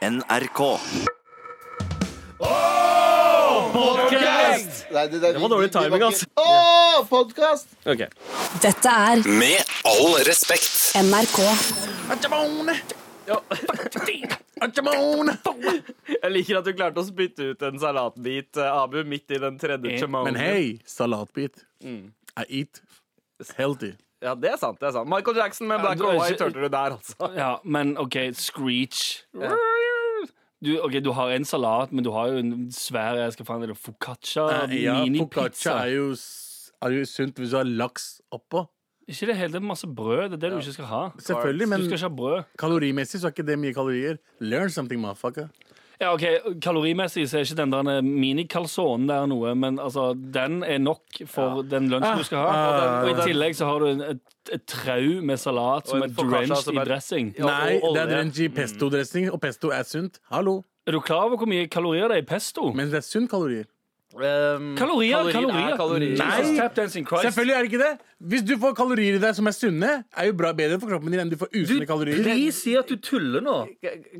NRK. Nei, det, det, var dårlig timing, altså. Å, podkast! Okay. Dette er Med all respekt. NRK. Jeg liker at du klarte å spytte ut en salatbit, eh, Abu, midt i den tredje chamanen. Men hei, salatbit. I eat healthy. Ja, det er sant. det er sant Michael Jackson med Black and White hørte du der, altså. Ja, men OK, Screech. Du, ok, du har en salat, men du har jo en svær jeg skal faen, er det focaccia Eh, ja, focaccia er jo, er jo sunt hvis du har laks oppå. Ikke det hele, det er masse brød. Det er det du ikke skal ha. Selvfølgelig, men Du skal ha kalorimessig så er ikke det mye kalorier. Learn something, motherfucker. Ja, ok, Kalorimessig så er ikke den der minikalsonen der noe, men altså, den er nok for den lunsjen du skal ha. Ah, og i tillegg så har du en, et, et trau med salat som er drenched i dressing. Nei, og det er drenched i pesto-dressing, og pesto er sunt. Hallo. Er du klar over hvor mye kalorier det er i pesto? Men det er sunt kalorier. Um, Kalorier, kalorier. er kalorier. Nei. Tap dancing Christ. Selvfølgelig er det ikke det. Hvis du får kalorier i deg som er sunne, er jo bra bedre for kroppen din enn du får usunne kalorier. please si at du tuller nå.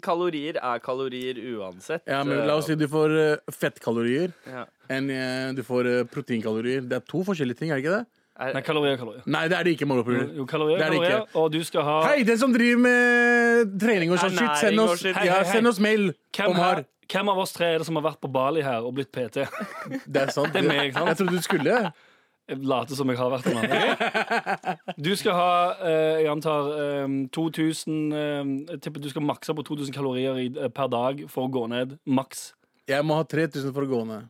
Kalorier er kalorier uansett. Ja, men La oss si du får eh, fettkalorier Ja. enn eh, du får eh, proteinkalorier. Det er to forskjellige ting, er det ikke det? Nei, kalorier, kalorier. Nei, det er det ikke. måleproblem. Jo, kalorier, Det er kalorier. ikke. Og du skal ha Hei, den som driver med trening og sånn shit, send oss, hei, Hei, hei, Ja, send oss mail. hvem, om her, har. Hvem av oss tre er det som har vært på Bali her og blitt PT? Det er sant. Det er meg, sant? Jeg trodde du skulle. Jeg later som jeg har vært en annen. Du skal ha, eh, jeg antar, eh, 2000 eh, Jeg tipper du skal makse på 2000 kalorier i, eh, per dag for å gå ned. Maks. Jeg må ha 3000 for å gå ned.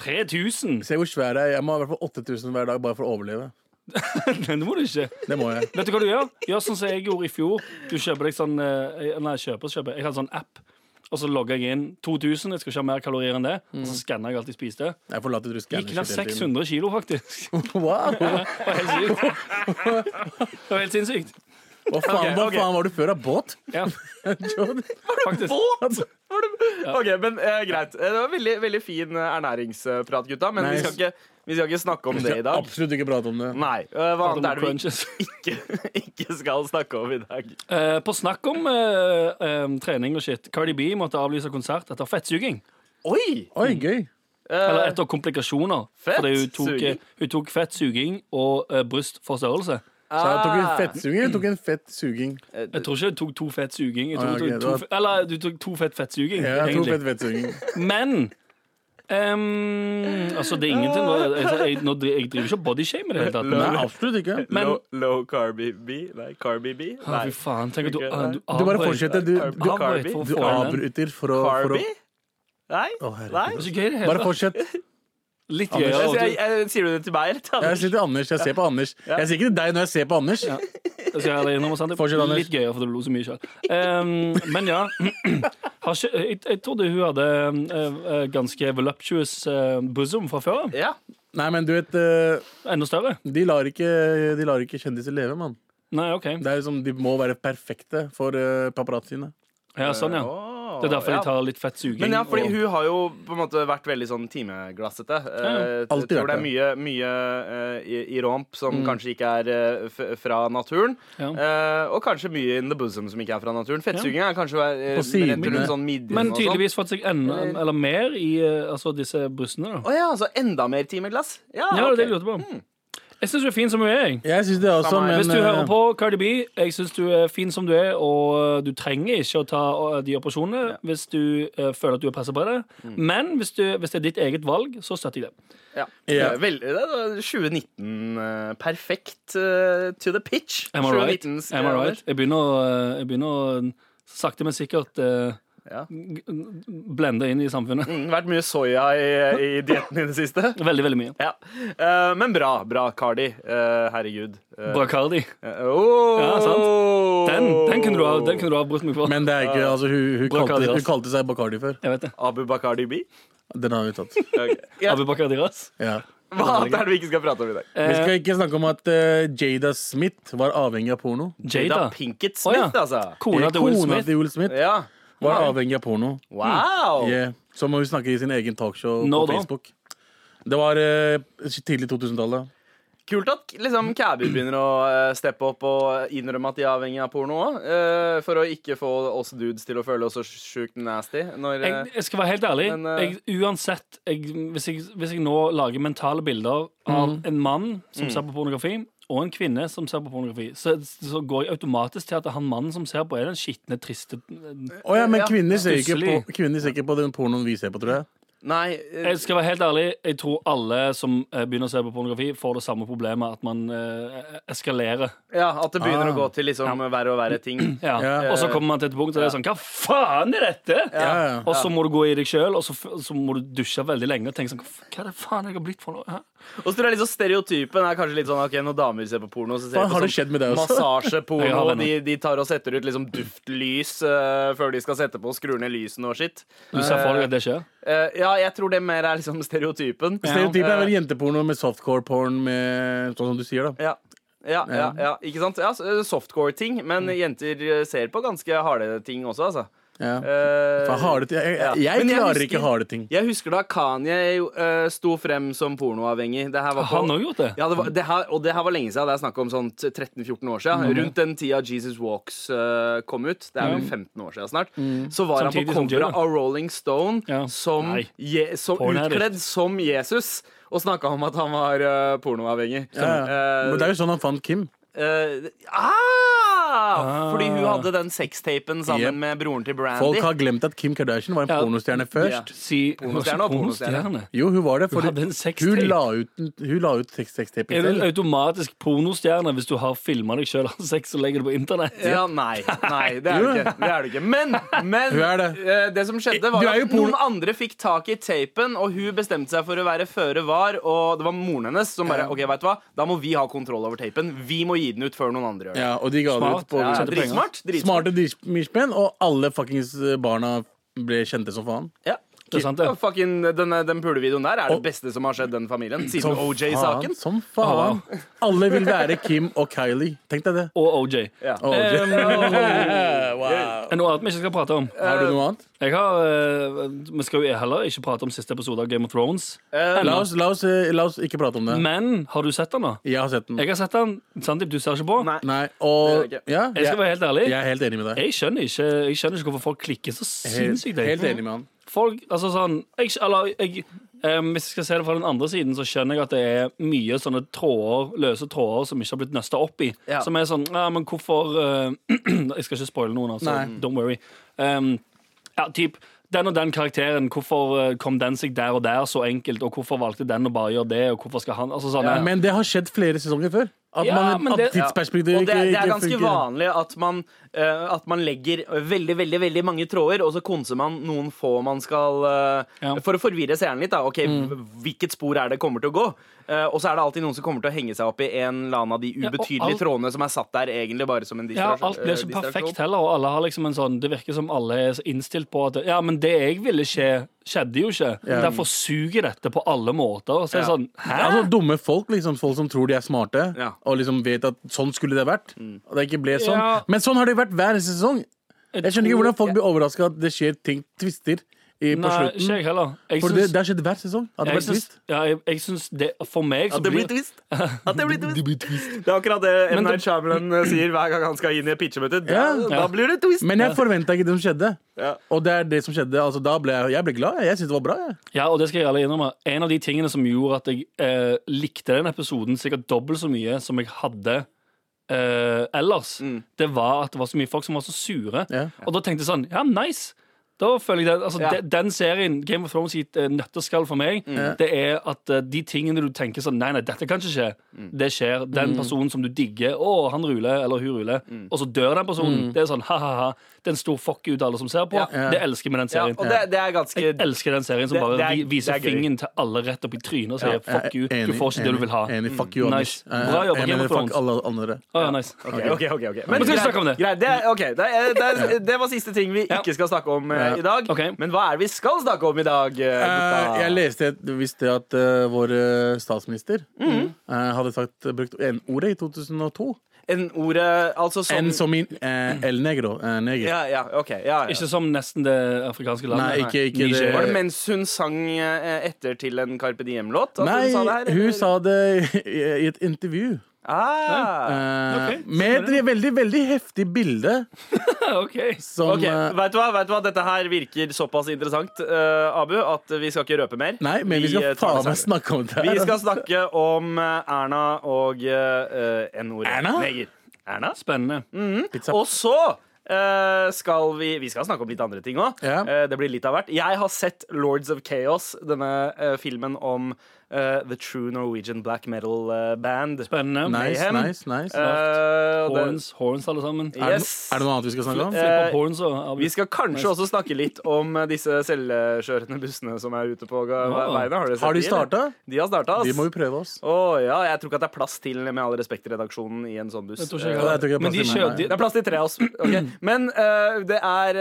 3000? Se hvor svær jeg er. Jeg må ha i hvert fall 8000 hver dag bare for å overleve. Det må du ikke. Det må jeg. Vet du hva du gjør? Gjør sånn som jeg gjorde i fjor. Du kjøper deg sånn eh, Nei, kjøper, kjøper. Jeg hadde sånn app. Og så logger jeg inn 2000. Jeg skal ikke ha mer kalorier enn det. Og så skanner jeg alt jeg spiste. Jeg forlater late du skanne Gikk ned shit hele tiden. 600 kilo, faktisk. Wow. Det var helt sykt. Det var helt sinnssykt. Hva faen, okay, hva faen var du før av båt? Ja, var faktisk. Båt! Var det- OK, men eh, greit. Eh, Det var veldig, veldig fin eh, ernæringsprat, gutta. Men vi skal, ikke, vi skal ikke snakke om det i dag. Absolutt ikke prate om det. Nei. eh, Hva annet er det vi ikke, ikke skal snakke om i dag? Uh, på snakk om uh, um, trening og shit. Cardi B måtte avlyse konsert etter fettsuging. Oi! Oi, gøy. Eller etter komplikasjoner. Fordi hun tok, Fettsuging? hun tok fettsuging og brystforstørrelse. Så jeg tok en Ah. fettsuging eller tok en fett suging? Jeg tror ikke du tok to fett suging. Ah, du ok, tok det to, var- fe- eller du tok to fett fettsuging, Ja, jeg tok fett fettsuging. Men ehm, Altså, det er ingenting nå, jeg, jeg, nå jeg driver ikke og bodyshamer i det hele tatt. Nei, absolutt ikke. Men- low, low carby B? Nei, carby B? Nei. fy faen. Tenk at du, du, Du bare fortsetter. Du, du, Carby? du avbryter for å, for å? Nei? Å, Nei? Bare fortsett. Litt Anders. gøyere. Sier du det til meg eller til Jeg sier det til Anders. Jeg ser på Anders. Jeg sier ikke til deg når jeg ser på Anders. Jeg skal ærlig innrømme, sant? Det er litt gøyere, for du lo så mye sjøl. men ja. Har ikke, jeg, jeg trodde hun hadde uh, ganske voluptuous uh, bosom fra før. Ja. Nei, men du vet uh, Enda større. De lar ikke, de lar ikke kjendiser leve, mann. Nei, OK. Det er liksom, De må være perfekte for uh, paparazziene. Ja, sånn, ja. Det er derfor ja. de tar litt fett suging. Men ja, fordi og- hun har jo på en måte vært veldig sånn timeglassete. Ja, ja. Alltid tror det er mye, mye uh, i, i romp som kanskje ikke er uh, f fra naturen. Ja. Eh, og kanskje mye in the bosom som ikke er fra naturen. Fettsuging er kanskje uh, sånn midjen Men sånn. tydeligvis fått seg enda, eller mer i eh, altså disse brystene. Å Å ja, altså enda mer timeglass? Ja, Ja, det er det jeg lurte på. Jeg syns du er fin som du er. jeg. Jeg syns det også, Samme men Hvis du eh, hører på Cardi B, jeg syns du er fin som du er, og du trenger ikke å ta eh, de operasjonene hvis du uh, føler at du er pressa på det. Mm. Men hvis, du, hvis det er ditt eget valg, så støtter jeg det. Ja. Ja. Eh, Vel, det er 2019 eh, perfekt uh, to the pitch. Am I right? Am I eh, right? Jeg begynner, å, jeg begynner å sakte, men sikkert eh, Ja. blende inn i samfunnet. Mm, vært mye soya i, i dietten i det siste. Veldig, veldig mye. Ja. Uh, men bra, bra, Cardi. Uh, herregud. Uh, Bacardi. oh, Ja, sant. Den, den kunne du ha, den kunne du ha brukt meg for. Men det er ikke altså, hun, hun, kalte, hun kalte seg Bacardi før. Jeg vet det. Abu Bacardi B. Den har vi tatt. Okay. Yeah. Abu Bacardi Ras. Ja. Hva annet er det vi ikke skal prate om i dag? Vi skal ikke snakke om at uh, Jada Smith var avhengig av porno. Jada. Pinkett Å, ja. Smith, altså. Kona til Will Smith. til Will Smith Ja. Var avhengig av porno. Wow. Yeah. Som hun snakker i sin egen talkshow Nå på da? Facebook. Det var eh, tidlig 2000-tallet. Kult at liksom, Kæby begynner å eh, steppe opp og innrømme at de er avhengig av porno òg. for å ikke få oss dudes til å føle oss så sjukt nasty. Når, eh, Jeg, jeg skal være helt ærlig. Men, eh, jeg, uansett jeg, hvis, jeg, hvis jeg nå lager mentale bilder av Mm. en mann som ser på pornografi, og en kvinne som ser på pornografi, så, så går jeg automatisk til at han mannen som ser på, er den skitne, triste Å ja, men kvinner ser, ikke på, kvinner ser ikke på den pornoen vi ser på, tror jeg. Nei, uh, Jeg skal være helt ærlig, jeg tror alle som eh, begynner å se på pornografi, får det samme problemet, at man uh, eskalerer. ja, at det begynner Ah. å gå til liksom verre og verre ting. Ja. Ja. Og så kommer man til et punkt og det er sånn Hva faen er dette? Ja, ja. Og så må du gå i deg sjøl, og så, så må du dusje veldig lenge og tenke sånn Hva er det faen jeg har blitt for noe? Hæ? Og så tror jeg liksom Stereotypen er kanskje litt sånn ok, når damer ser på porno, så ser Hva, de på sånn massasjeporno. og. De, de tar og setter ut liksom duftlys uh, før de skal sette på og skrur ned lysene og skitt. Du ser for deg at det skjer? Eh, ja, jeg tror det mer er liksom stereotypen. Stereotypen er vel Eh, jenteporno med softcore-porn med Sånn som du sier, da. Ja. Ja, ja, ja, ikke sant? Ja, Softcore-ting. Men Mm. jenter ser på ganske harde ting også, altså. Ja. Uh, harde ting Jeg, jeg, jeg jeg klarer husker- ikke harde ting. Jeg husker da Kanye eh, sto frem som pornoavhengig. Det her var Har han òg gjort det? Ja, det var, det her, og det her var lenge siden. Det er snakk om sånn 13-14 år siden. Rundt den tida Jesus Walks uh, kom ut, det er vel 15 år siden snart, så var han på coveret av Rolling Stone Ja. som, je, som utkledd som Jesus. Og snakka om at han var uh, pornoavhengig. Ja, ja. Men det er jo sånn han fant Kim. Uh, ah, fordi hun hadde den sextapen sammen Yep. med broren til Brandy. Folk har glemt at Kim Kardashian var en Ja. pornostjerne først. Si Pornostjerne og pornostjerne. Jo, hun var det. Hun Fordi hadde en sextape. hun la ut, hun la ut sex- sextapen Er du selv. automatisk pornostjerne hvis du har filma deg sjøl av sex og legger det på internett? Ja, nei, nei, det er du ikke. Det er du ikke. Men, men Hun er det. eh, det som skjedde, Du var er jo at noen andre fikk tak i tapen, og hun bestemte seg for å være føre var. Og det var moren hennes som bare OK, vet du hva, da må vi ha kontroll over tapen. Vi må gi den ut før noen andre gjør det. Ja, og de ga det Smart. på Ja, Tjente penger. Dritsmart. dritsmart. smarte og alle fuckings barna ble kjente som faen. Ja. Det er sant, det. Fucking, den, den pulevideoen der er det beste som har skjedd den familien siden OJ-saken. faen, Som faen. Alle vil være Kim og Kylie. Tenk deg det. Og OJ. Ja. Og- Um, wow. Er det noe annet vi ikke skal prate om? Har du noe annet? Jeg har, eh, Vi skal jo heller ikke prate om siste episode av Game of Thrones. Eh, La oss, la, oss, eh, la oss ikke prate om det. Men har du sett den, da? Jeg har sett den. Jeg har sett den. Sandeep, du ser ikke på? Nei. Nei, og jeg ikke. ja, Jeg skal jeg, være helt ærlig. jeg er helt enig med deg. Jeg skjønner ikke, jeg skjønner ikke hvorfor folk klikker så sinnssykt. helt helt enig med han. Folk, altså sånn jeg, eller, jeg, Um, Hvis jeg skal se det fra den andre siden, så skjønner jeg at det er mye sånne tråder, løse tråder som ikke har blitt nøsta opp i. Ja. Som er sånn Ja, men hvorfor uh, Jeg skal ikke spoile noen, altså. Nei. Don't worry. Um, ja, typ den og den karakteren, hvorfor eh, kom den seg der og der så enkelt, og hvorfor valgte den å bare gjøre det, og hvorfor skal han altså sånn, Ja, Men det har skjedd flere sesonger før. At, Ja, man, at det- tidsperspektivet Og det, det er ganske funker. vanlig at man, uh, at man legger veldig veldig, veldig mange tråder, og så konser man noen få man skal uh, Ja. For å forvirre seeren litt, da. Ok, Mm. Hvilket spor er det kommer til å gå? Eh, og så er det alltid noen som kommer til å henge seg opp i en eller annen av de Ja, ubetydelige alt- trådene som er satt der egentlig bare som en Ja, alt blir ikke eh, perfekt heller, og alle har liksom en sånn Det virker som alle er innstilt på at Ja, men det jeg ville skje, skjedde jo ikke. Ja. Derfor suger dette på alle måter. Så er det Ja. sånn Hæ? Altså Dumme folk, liksom folk som tror de er smarte, Ja. og liksom vet at sånn skulle det vært. Og det ikke ble sånn Ja. Men sånn har det vært hver sesong. Jeg skjønner ikke hvordan folk blir overraska at det skjer ting, twister, i, på Nei, ikke jeg heller. Jeg For syns, det, det har skjedd hver sesong. At det syns, twist. ja, jeg, jeg syns det For meg så At det blir blir twist. At det blir twist. Det er akkurat det M. Night det- Shyamalan eh, sier hver gang han skal inn i et pitchemøte. Da, Ja. da blir det twist. Men jeg forventa ikke det som skjedde. Ja. Og det er det som skjedde. Altså, da ble jeg, jeg ble glad. Jeg syntes det var bra. Jeg. Ja, og det skal jeg ærlig innrømme. En av de tingene som gjorde at jeg eh, likte den episoden sikkert dobbelt så mye som jeg hadde eh, ellers, det var at det var så mye folk som var så sure. Ja. Og da tenkte jeg sånn Ja, nice! Da føler jeg det, altså, Ja. de, Den serien, Game of Thrones sitt uh, nøtteskall for meg, det er at uh, de tingene du tenker sånn Nei, nei, dette kan ikke skje. Det skjer. Den personen som du digger, å, han ruler, eller hun ruler, og så dør den personen. Det er sånn ha-ha-ha. Det er en stor fuck ut alle som ser på. Ja. Det elsker vi den den Ja, serien. og det, det er ganske Jeg elsker den serien som Det- bare det er- vi- viser det er fingeren til alle rett opp i trynet og sier er fuck you, enig, du får ikke det du vil ha. Enig. Fuck you, Mm. Anders. Nice. Bra jobba, Game of Thrones. fuck alle andre. Å, ja, nice. Ok, ok, ok, okay. Men skal vi snakke om det? Greit, det, okay, det, det, det var siste ting vi ikke skal snakke om eh, Ja. I dag. Okay. Men hva er det vi skal snakke om i dag, Uh. Eh, jeg leste et, visste at uh, vår eh, statsminister Mm. uh, hadde sagt, brukt N-ordet i 2002. N-ordet Altså som En som i eh, El Negro. Eh, neger. ja, ja, okay, Ja, ja. Ikke som nesten det afrikanske landet. Nei, ikke, ikke det. Var det mens hun sang eh, etter til en Carpe Diem-låt? Nei, hun sa det her? hun sa det i i et intervju. Ah. uh, okay. med et veldig, veldig heftig bilde OK. som Ok, eh, vet du, hva, vet du hva? Dette her virker såpass interessant, uh, Abu, at vi skal ikke røpe mer. Nei, men vi skal eh, faen meg snakke om det her. Vi skal snakke om Erna og uh, N-ordet. Erna? Neger. Erna? Spennende. Pizza. Og så eh, skal vi Vi skal snakke om litt andre ting òg. Yeah. det blir litt av hvert. Jeg har sett Lords of Chaos, denne filmen om eh, The True Norwegian Black Metal eh, Band. Spennende. Nice, nice, nice. uh, Horns, horns, alle sammen. Er, det, Yes. er det noe annet vi skal snakke om? Uh, horns og Vi skal kanskje Nice. også snakke litt om disse selvkjørende bussene som er ute på veiene. Har, Har de starta? De har starta. Vi må jo prøve oss. Oh, ja, jeg tror ikke at det er plass til Med all respekt til redaksjonen i en sånn buss. Jeg tror ikke jeg Jeg tror ikke det Men de kjører de, det er plass til tre av oss. Okay. Men eh, det er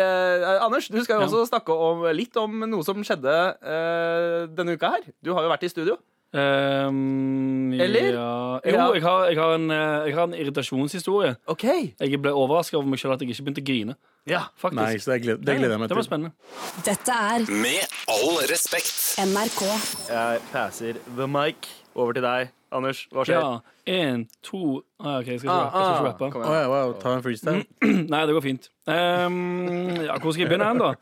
Anders, du skal jo Ja. også snakke om, litt om noe som skjedde eh, denne uka her. Du har jo vært i studio. Ehm, Eller? Ja. Jo, Ja. jeg har, jeg, har en, eh, jeg har en irritasjonshistorie. OK. Jeg ble overraska over meg sjøl at jeg ikke begynte å grine. Ja. Faktisk. Nei, det gleder, det gleder jeg meg til. Det var spennende. Dette er Med all respekt. NRK. Jeg passer the mic over til deg, Anders. Hva skjer? Ja. Én, to ah, OK, jeg skal ikke Ah. Jeg skal ah, ikke rappe. kom ja, wow, ta en freestyle. Nei, det går fint. Um, ja, hvor skal jeg begynne hen, da?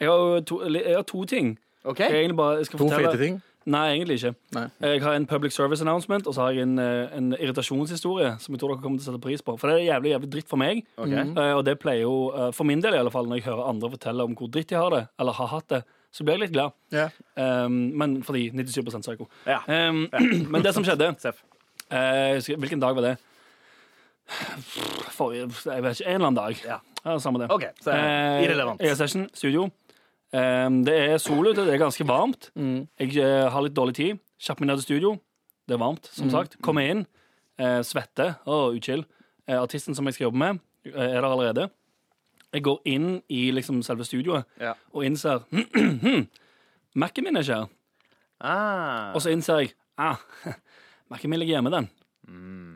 Jeg har, to, jeg har to ting. OK. Jeg, bare, jeg skal To fortelle fete ting. Nei, egentlig ikke. Nei. Jeg har en public service announcement, og så har jeg en, eh, en irritasjonshistorie som jeg tror dere kommer til å sette pris på. For det er jævlig jævlig dritt for meg. Ok. Eh, og det pleier jo, eh, for min del i alle fall, når jeg hører andre fortelle om hvor dritt de har det, eller har hatt det, så blir jeg litt glad. Yeah. Um, men fordi 97 psyko. Ja. Um, men det som skjedde Seff. eh, Hvilken dag var det? Forrige Jeg vet ikke. En eller annen dag. Ja. Ja, Samme det. OK, så Eh, irrelevant. Er session, studio. Um, det er sol ute, det er ganske varmt. Jeg eh, har litt dårlig tid. Kjapp meg ned til studio. Det er varmt, som sagt. Kommer inn, eh, svetter. Å, uchill. Eh, artisten som jeg skal jobbe med, er der allerede. Jeg går inn i liksom selve studioet Ja. og innser Mac-en min er ikke her. Ah. Og så innser jeg ah, Mac-en min ligger hjemme, den.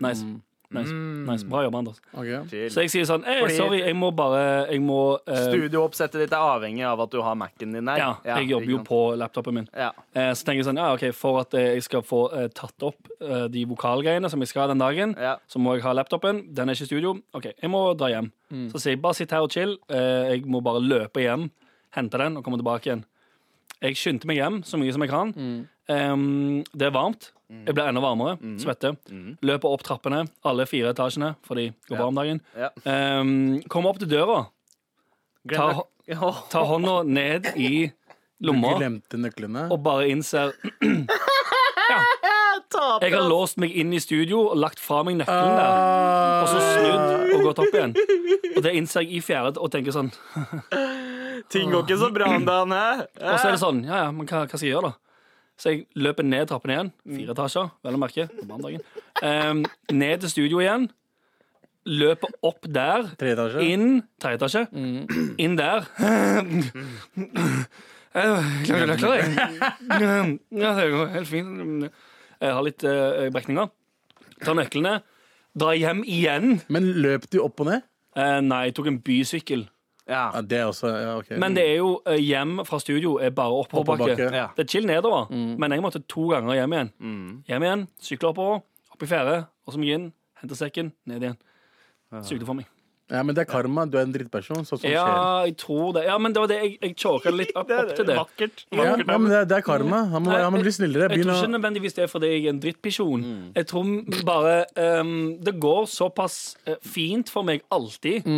Nice. Nice. nice. Bra jobba, Anders. Okay. Så jeg sier sånn eh, Fordi- Sorry, jeg må bare Jeg må uh, Studiooppsettet ditt er avhengig av at du har Mac-en din der. Ja, jeg jobber jo på laptopen min. Ja. Uh, så tenker jeg sånn, ja, ok, For at eh, jeg skal få uh, tatt opp de vokalgreiene som jeg skal den dagen, Ja. så må jeg ha laptopen. Den er ikke i studio. OK, jeg må dra hjem. Mm. Så sier jeg bare sitt her og chill. Eh, jeg må bare løpe hjem, hente den og komme tilbake igjen. Jeg skyndte meg hjem så mye som jeg kan. Mm. Um, det er varmt. Jeg blir enda varmere. Svette. Løper opp trappene, alle fire etasjene, for de går bra om dagen. Mm. Ja. Um, kommer opp til døra, tar, tar hånda ned i Du lomma glemte nøklene. og bare innser Jeg har låst meg inn i studio og lagt fra meg nøkkelen der. Ah. Og så snudd og gått opp igjen. Og det innser jeg i fjerde og tenker sånn Ting går ikke så bra om dagen, hæ? Og så er det sånn, ja ja, men hva, hva skal jeg gjøre, da? Så jeg løper ned trappen igjen. Fire etasjer, vel å merke. På mandagen. Em, ned til studio igjen. Løper opp der. Tre etasjer. Inn tredje etasje. Inn der. Jeg klarer det, klarer jeg. Ja, det går helt fint. Jeg har litt eh, brekninger. Tar nøklene. Drar hjem igjen. Men løp du opp og ned? Eh, nei, jeg tok en bysykkel. Ja. Ja, det er også ja, ok. Men det er jo eh, hjem fra studio er bare oppoverbakke. Oppoverbakke. Ja. Det er chill nedover, men jeg måtte to ganger hjem igjen. Hjem igjen, sykle oppover, opp i fjerde, og så mye inn, hente sekken, ned igjen. Sugde for meg. Ja, men det er karma. Du er en drittperson. Så sånn Ja, skjer. jeg tror det. Ja, men det var det jeg, jeg choka litt opp, opp til det. Vakkert. Ja, ja, men det er, det er karma. Han må, han må bli snillere. Jeg Begynn tror å ikke nødvendigvis det er fordi jeg er en drittpisjon. Jeg tror bare ehm, Det går såpass eh, fint for meg alltid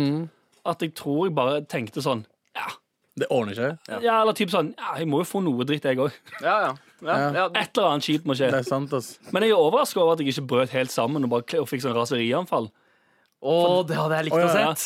at jeg tror jeg bare tenkte sånn Ja, Det ordner seg. ja eller typ sånn Ja, jeg må jo få noe dritt, jeg òg. Ja, ja. ja, ja. Et eller annet kjipt må skje. Det er sant, ass. Men jeg er overraska over at jeg ikke brøt helt sammen og bare og fikk sånn raserianfall. Å, det hadde jeg likt Å, ja. sett.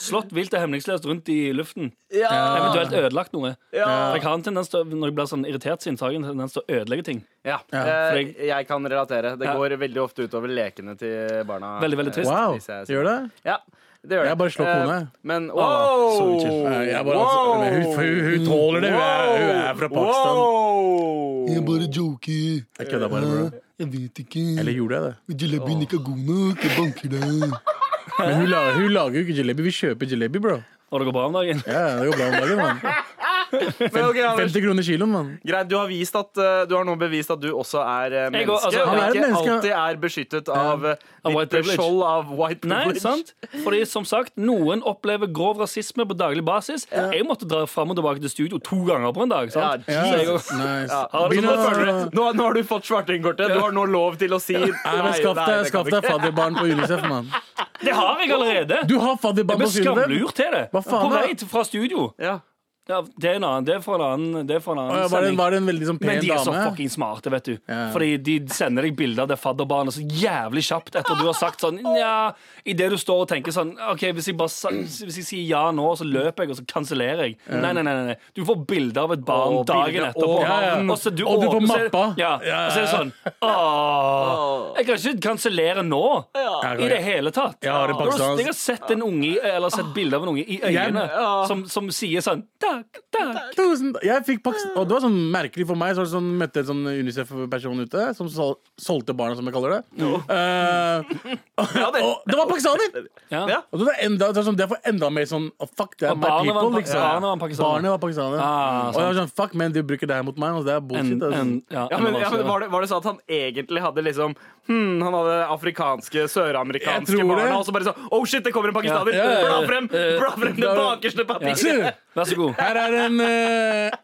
Slått vilt og hemningsløst rundt i luften. Ja. Eventuelt ødelagt noe. Ja. For jeg har en tendens til, å- Når jeg blir sånn irritert så har jeg en tendens til å ødelegge ting. Ja. Ja, Eh, jeg- jeg kan relatere. Det Ja. går veldig ofte utover lekene til barna. Veldig, veldig trist. Wow. Hvis jeg- Gjør det? Ja, det gjør det. Jeg bare slår Eh, kone. Men Ah, wow! så. Nei, jeg bare, altså, men hun, for hun, hun tåler det. Hun er, hun er fra Pakistan. Wow! bare joker. Jeg kødda bare, bro. Jeg vet ikke. Eller gjorde jeg det? Jalebien ikke er god nok. Jeg banker deg. Men hun lager, hun lager jo ikke jalebi. Vi kjøper jalebi, bro. Og det går bra om dagen? Ja, det går bra om dagen, mann. Men okay, 50 kroner kiloen, mann. Greit, du har, vist at, eh, du har nå bevist at du også er eh, menneske, går- altså, og ikke menneske. alltid er beskyttet av uh, white ditt privilege. skjold av white Nei, privilege. sant? Fordi som sagt, noen opplever grov rasisme på daglig basis. Jeg måtte dra fram og tilbake til studio to ganger på en dag. sant? Ja, jeg, Jesus. Nice. Ja, Har du Begynn å at- føle det. nå, nå har du fått svartingkortet. Du har nå lov til å si nei. Nei, men Skaff deg, skaff deg fadderbarn på Unicef, mann. det har jeg allerede! Du har Jeg fadderbarn ble på Unicef? skamlurt til det. Hva faen På vei fra studio. Ja. Ja, det er en annen. Det er for en annen, det er for en Å, annen ja, Var det, sending. var det en veldig sånn Men de er så dame? fucking smarte, vet du. Ja. Fordi de sender deg bilder av det fadderbarnet så jævlig kjapt etter du har sagt sånn Nja, idet du står og tenker sånn OK, hvis jeg bare sa- hvis jeg sier ja nå, så løper jeg, og så kansellerer jeg. Nei, nei, nei, nei. Du får bilde av et barn Å, dagen bilder, etterpå. og Ja, ja. Og så du Og du får åpner- så er mappa. Ja, og så er det sånn Åh, Jeg kan ikke kansellere nå. I det hele tatt. Jeg har en Du har- pakistansk- Jeg har sett en unge Eller sett bilde av en unge i øynene Ja. som, som sier sånn Takk, takk. Tusen Jeg fikk Pakistan Og det var sånn merkelig for meg. Så jeg sånn, møtte en sånn Unicef-person ute som sol solgte barna, som jeg kaller det. Eh, Ja, det- og det var pakistaner! Ja. Ja. Og det var enda, det var sånn, det var enda mer sånn oh, Fuck, det er my people. var liksom. barnet var pakistaner. Barnet var pakistaner. Ah, og jeg var sånn, fuck, men de bruker det her mot meg. Altså, det er bullshit. Altså. en, ja, Ja, men, ja, men var, det, var det sånn at han egentlig hadde liksom hmm, Han hadde afrikanske, søramerikanske barna, og så bare sånn Oh shit, det kommer en pakistaner! Ja, ja, ja, Bla frem eh, bla frem det bakerste papiret! Vær så god. Her er en uh,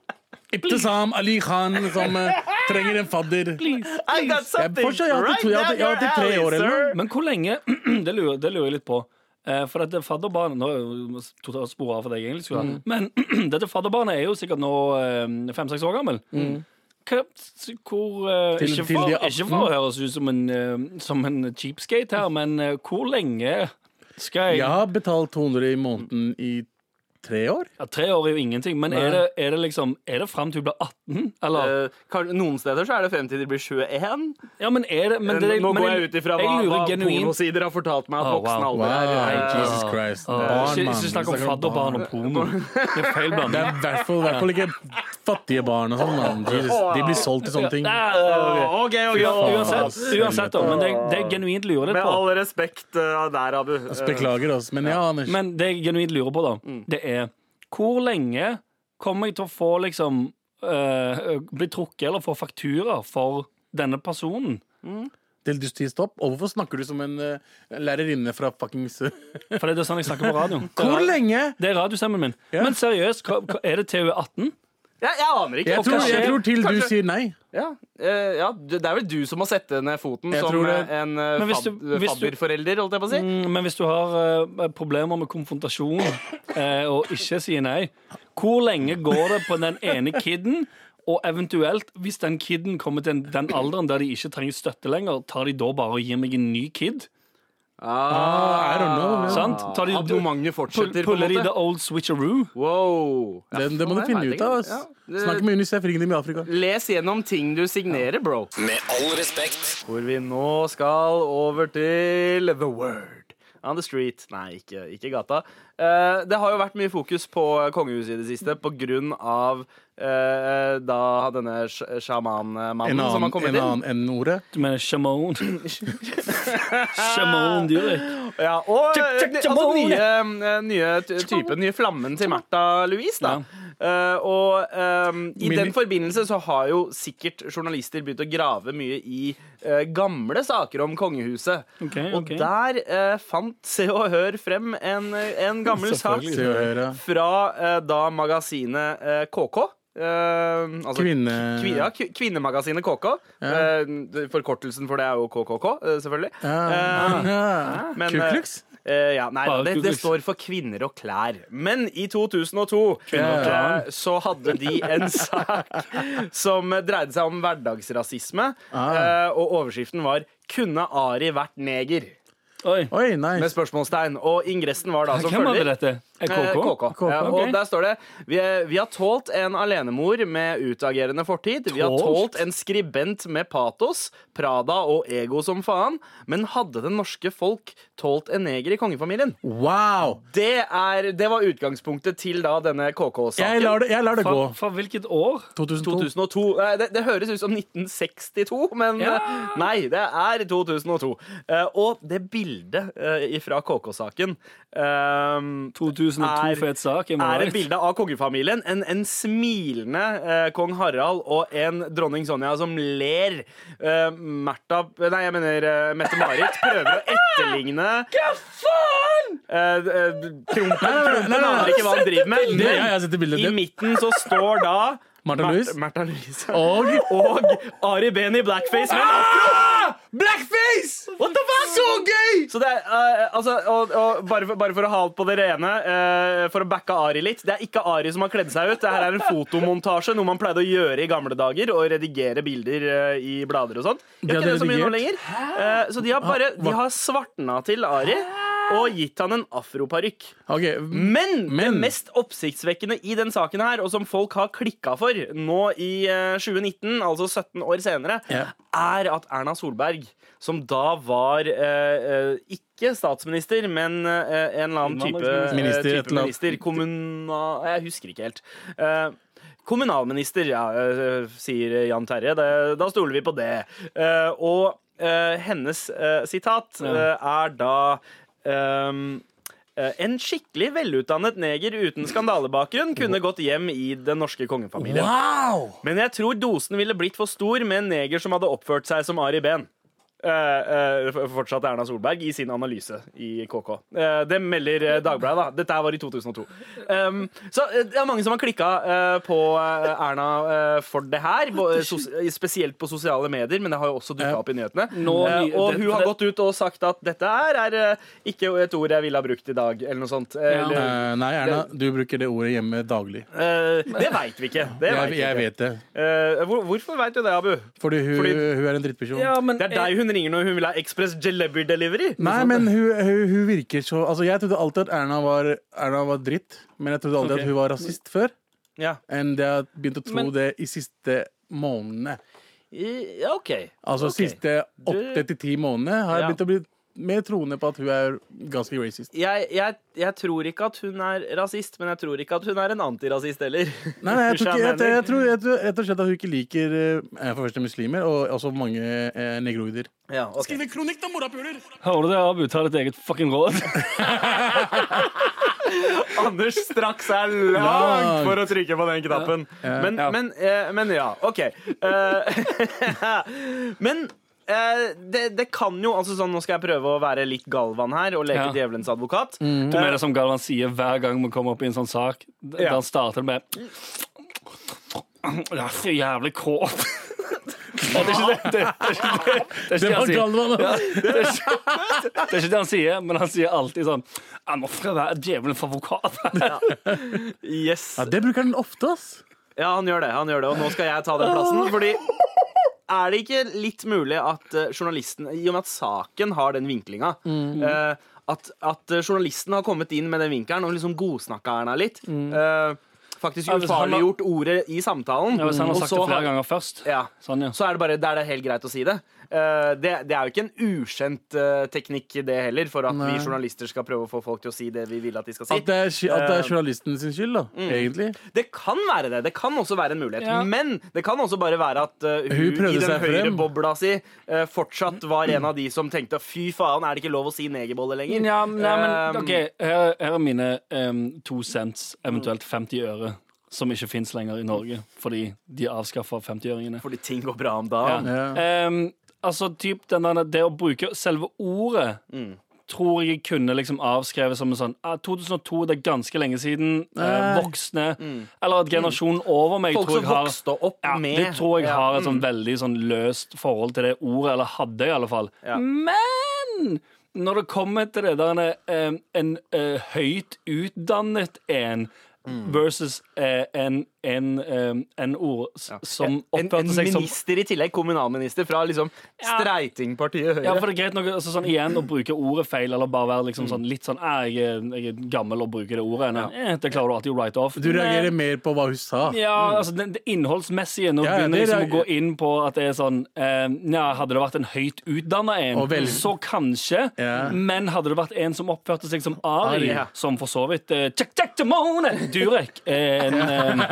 Ibtesam Ali Khan som uh, trenger en fadder. I got something fortsatt- jeg har right alltid- jeg jeg alltid tre år eller noe. Men hvor lenge Det lurer, det lurer jeg litt på. Eh, For dette fadderbarnet Nå er jeg totalt spor av for deg, egentlig. skulle mm. Men dette fadderbarnet er jo sikkert nå fem-seks år gammel. Hva, hvor uh, Til- ikke, til for, ikke for å høres ut som en, uh, som en cheapskate her, men uh, hvor lenge skal jeg Jeg har betalt 200 i måneden i tre år. ja, Tre år er jo ingenting, men er det, er det liksom Er det fram til du blir 18? Eller? Eh, kan- Noen steder så er det frem til de blir 21. Ja, men er det men det, Nå men går jeg ut ifra hva, jeg hva pornosider har fortalt meg at Oh, voksen wow. alder Wow, er. Eh, Jesus Christ. Oh. Barn, mann. ikke snakk om fadderbarn og porno. Det er feil Det er i hvert fall, ikke fattige barn og sånn. mann. Jesus, De blir solgt til sånne ting. Ok. OK, OK. Uansett, uansett da, men det, det er genuint lurer litt på. Med all respekt eh, der, Abu. Eh, Beklager, oss, Men ja, Anders. Men det jeg genuint lurer på, da, Mm. det er hvor lenge kommer jeg til å få liksom øh, Bli trukket eller få faktura for denne personen? Til du sier stopp. Og hvorfor snakker du som en uh, lærerinne fra fuckings Fordi det er sånn jeg snakker på radio. Hvor er, lenge? det er radiostemmen min. Yeah. Men seriøst, er det TU 18? Ja, jeg aner ikke. Jeg tror, jeg tror til du sier nei. Ja, eh, ja, det er vel du som må sette ned foten Jeg som tror det. eh, en eh, Men hvis du- hvis du- holdt jeg på å si. Mm, men hvis du har øh, problemer med konfrontasjon øh, og ikke sier nei, hvor lenge går det på den ene kiden? Og eventuelt, hvis den kiden kommer til den alderen der de ikke trenger støtte lenger, tar de da bare og gir meg en ny kid? Ah, I don't know. Sant? Tar de- Abonnementet fortsetter, på en Puller de måte. the old switcheroo? Wow. Ja, Det, det må du faen, finne jeg ut vet av. ikke. Ja, Snakk med Unicef, ring dem i Afrika. Les gjennom ting du signerer, bro. Med all respekt. Hvor vi nå skal over til The Word on the Street. Nei, ikke, ikke gata. Eh, det har jo vært mye fokus på kongehuset i det siste på grunn av eh, da denne sj- En sjamanmannen som har kommet en inn. annen enn ordet. Du mener sjaman? Shamon Durek. Ja, og Check, eh, altså, nye, eh, nye ty- typen, nye flammen til Märtha Louise, da. Eh, og ehm, i Min- den forbindelse så har jo sikkert journalister begynt å grave mye i eh, gamle saker om kongehuset. Okay, Og okay. der eh, fant Se og Hør frem en, en gammel sak fra eh, da magasinet eh, KK. Uh, altså, Kvinne... Kvi, ja, kvinnemagasinet KK. Ja. Uh, forkortelsen for det er jo KKK, uh, selvfølgelig. Ja. Eh, Ja. men, Ku eh? Eh, ja, nei, det, det står for kvinner og klær. Men i 2002 Kvinner og klær. eh, så hadde de en sak som dreide seg om hverdagsrasisme. Eh, og overskriften var 'Kunne Ari vært neger?' Oi. Oi, med spørsmålstegn. Og ingressen var da som Hvem hadde følger. dette? Eh, KK? KK. Ja, og der står det vi, vi har tålt en alenemor med utagerende fortid. Vi har Tålt? en skribent med patos, Prada og ego som faen. Men hadde det norske folk tålt en neger i kongefamilien? Wow! Det, er, det var utgangspunktet til da denne KK-saken. lar det, jeg lar det gå. Fra, fra hvilket år? 2002. 2002. Nei, Det, det høres ut som 1962, men Ja. eh, nei, det er 2002. Eh, og det bildet uh, fra KK-saken ehm, 2002 Er- fet sak. er et bilde av kongefamilien. En, en smilende eh, kong Harald og en dronning Sonja som ler. Uh, Märtha Nei, jeg mener uh, Mette-Marit prøver å etterligne Hva faen?! Uh, nei, nei. aner ikke hva han driver med. I midten så står da Martha Louise. Martha Louise. Og Og Ari Behn i blackface Men ah! Blackface! What the fuck? Så gøy! Så det er, uh, altså, og, og bare, for, bare for å ha alt på det rene, uh, for å backe Ari litt Det er ikke Ari som har kledd seg ut. Det her er en fotomontasje, noe man pleide å gjøre i gamle dager. Å redigere bilder uh, i blader og sånt Det Gjør ikke det så mye nå lenger. Så de har bare De har svartna til Ari og gitt han en afroparykk. Okay, Men, Men- det mest oppsiktsvekkende i den saken her, og som folk har klikka for nå i eh, 2019, altså 17 år senere, yeah. er at Erna Solberg, som da var eh, ikke ikke statsminister, men eh, en eller annen type eh, Minister, type eller minister kommuna... Jeg husker ikke helt. Eh, Kommunalminister, ja, eh, sier Jan Terje. Det, da stoler vi på det. Eh, og eh, hennes eh, sitat eh, er da eh, en skikkelig velutdannet neger uten skandalebakgrunn kunne gått hjem i den norske kongefamilien. Wow! Men jeg tror dosen ville blitt for stor med en neger som hadde oppført seg som Ari Behn. Eh, eh, fortsatt Erna Solberg i sin analyse i KK. Eh, det melder eh, Dagbladet. da Dette var i 2002. Um, så eh, det er mange som har klikka eh, på Erna for det her. bo- sos spesielt på sosiale medier, men det har jo også dukka opp i nyhetene. Nå- og hun har gått ut og sagt at dette her er ikke et ord jeg ville ha brukt i dag, eller noe sånt. Eller, ja. nei, Erna, du bruker det ordet hjemme daglig. eh, det veit vi ikke. Det vet Jeg, vi jeg vet det. Eh, hvor, hvorfor veit du det, Abu? Fordi hun, Fordi- hun er en drittperson. Ja, men Det er deg hun ringer når hun vil ha Express Jelebi Delivery. Nei, men hun, hun, hun virker så Altså, Jeg trodde alltid at Erna var, Erna var dritt, men jeg trodde alltid okay. at hun var rasist før. Ja. Enn det jeg har begynt å tro Men- det i siste månedene. I- ja, OK. Altså okay. siste åtte til ti månedene har jeg begynt å bli mer troende på at hun er ganske racist. Jeg, jeg, jeg tror ikke at hun er rasist, men jeg tror ikke at hun er en antirasist heller. Nei, nei, jeg, tror ikke, jeg, jeg, tror, jeg tror rett og slett at hun ikke liker eh, for første muslimer, og også mange eh, negroider. Ja, okay. Skriv en kronikk, da, morapuler! Hører du det, Abu? Tar et eget fucking råd. Anders straks er langt for å trykke på den knappen. Men, men, eh, men ja, OK. Eh, men det, det kan jo altså sånn, Nå skal jeg prøve å være litt Galvan her og leke Ja. djevelens advokat. Du mener som Galvan sier hver gang vi kommer opp i en sånn sak. Da Ja. han starter det med Jeg er så jævlig kåt. Ja, det er ikke det, det, det, er ikke det, det, er ikke Det det han sier. Ja, det, er ikke, det er ikke det han sier, men han sier alltid sånn Jeg må få være djevelens advokat. Yes. Ja, det bruker han ofte, ass. Ja, han gjør det. han gjør det Og nå skal jeg ta den plassen. Fordi er det ikke litt mulig at eh, journalisten, i og med at saken har den vinklinga eh, at, at eh, journalisten har kommet inn med den vinkelen og liksom godsnakka Erna litt. eh, faktisk ufarliggjort ordet i samtalen. Ja, hvis han har sagt det flere ganger først. Ja. Sånn, ja. Så er det bare der det er helt greit å si det. Eh, det, det er jo ikke en ukjent eh, teknikk, det heller, for at vi journalister skal prøve å få folk til å si det vi vil at de skal si. At det er, at det Eh, er journalisten sin skyld, da, egentlig. Det kan være det. Det kan også være en mulighet. Ja. Men det kan også bare være at uh, hun, Hun i den seg høyre bobla si uh, fortsatt var en av de som tenkte fy faen, er det ikke lov å si negerbolle lenger? Ja, nei, men Um, ok, her, her er mine um, to cents, eventuelt 50 øre, som ikke fins lenger i Norge fordi de avskaffa 50-øringene. Fordi ting går bra om dagen. Ja. Em, altså, typ den der, det å bruke selve ordet Mm. tror jeg kunne liksom avskrevet som en sånn ah, 2002, det er ganske lenge siden. Eh, voksne. voksne. Eller at generasjonen over meg Mm. Folk tror som jeg har vokste opp ja, med Det tror jeg Ja, har et sånn mm. veldig sånn løst forhold til det ordet, eller hadde i alle fall. Ja. Men når det kommer til det der en, en en høyt utdannet en versus eh, en, en, en ord som en, en oppførte seg som minister i tillegg, kommunalminister fra liksom Streitingpartiet Høyre. ja, for det er greit nok altså, sånn, igjen å bruke ordet feil, eller bare være liksom, sånn, litt sånn «Ah, jeg, er, 'Jeg er gammel og bruker det ordet'. Nei, eh, det klarer du alltid å write off. Du reagerer Men- mer på hva hun sa. Ja, altså det, det innholdsmessige. Nå Ja, begynner jeg liksom å gå inn på at det er sånn eh, ja, Hadde det vært en høyt utdanna en, vel- så kanskje. Ja. Men hadde det vært en som oppførte seg som Ari, Ari. Ja. som for så vidt eh, Check, check, Timone! Durek er en,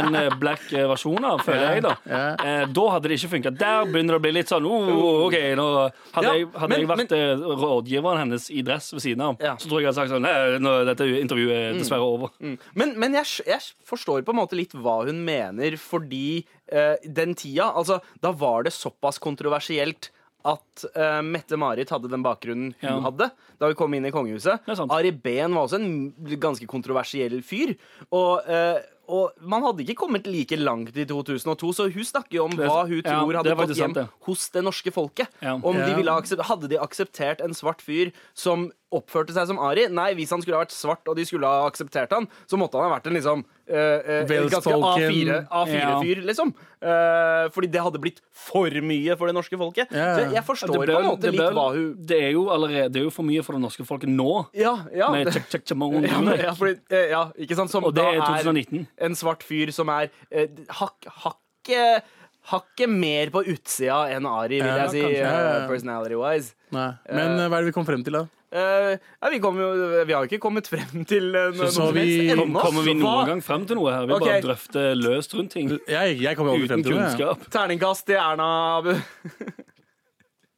en black versjon av, føler jeg, da. Eh, da hadde det ikke funka. Der begynner det å bli litt sånn oh, OK, nå hadde, jeg, hadde jeg vært eh, rådgiveren hennes i dress ved siden av, så tror jeg jeg hadde sagt sånn Nei, nå, dette intervjuet er dessverre over. Men, men jeg, jeg forstår på en måte litt hva hun mener, fordi eh, den tida Altså, da var det såpass kontroversielt at uh, Mette-Marit hadde den bakgrunnen hun Ja. hadde da hun kom inn i kongehuset. Ari Behn var også en ganske kontroversiell fyr. Og, uh, og man hadde ikke kommet like langt i 2002, så hun snakker jo om hva hun ja, tror hadde gått hjem sant, ja. hos det norske folket. Om de ville Hadde de akseptert en svart fyr som oppførte seg som Ari? Nei, hvis han skulle ha vært svart og de skulle ha akseptert han, så måtte han ha vært en liksom uh, uh, ganske A4-fyr, A4-fyr, liksom. Uh, fordi det hadde blitt for mye for det norske folket. Yeah. Så jeg, forstår ble- på en måte det litt ble- hva hun Det er jo allerede er for mye for det norske folket nå. Ja, ja. Med check, check, Timone ja, men- ja, fordi, ja, ikke sant? Som Og det er 2019. en svart fyr som er eh, hakk, hakket mer på utsida enn Ari, vil jeg. Ja, si. personality-wise. Men hva er det vi kom frem til, da? Eh, ja, vi, kom jo, vi har jo ikke kommet frem til uh, noe Så- så vi- helst kommer vi noen hva- gang frem til noe her? Vi okay. bare drøfter løst rundt ting. Jeg, jeg kommer aldri frem til kunnskap. Terningkast til Erna Abu.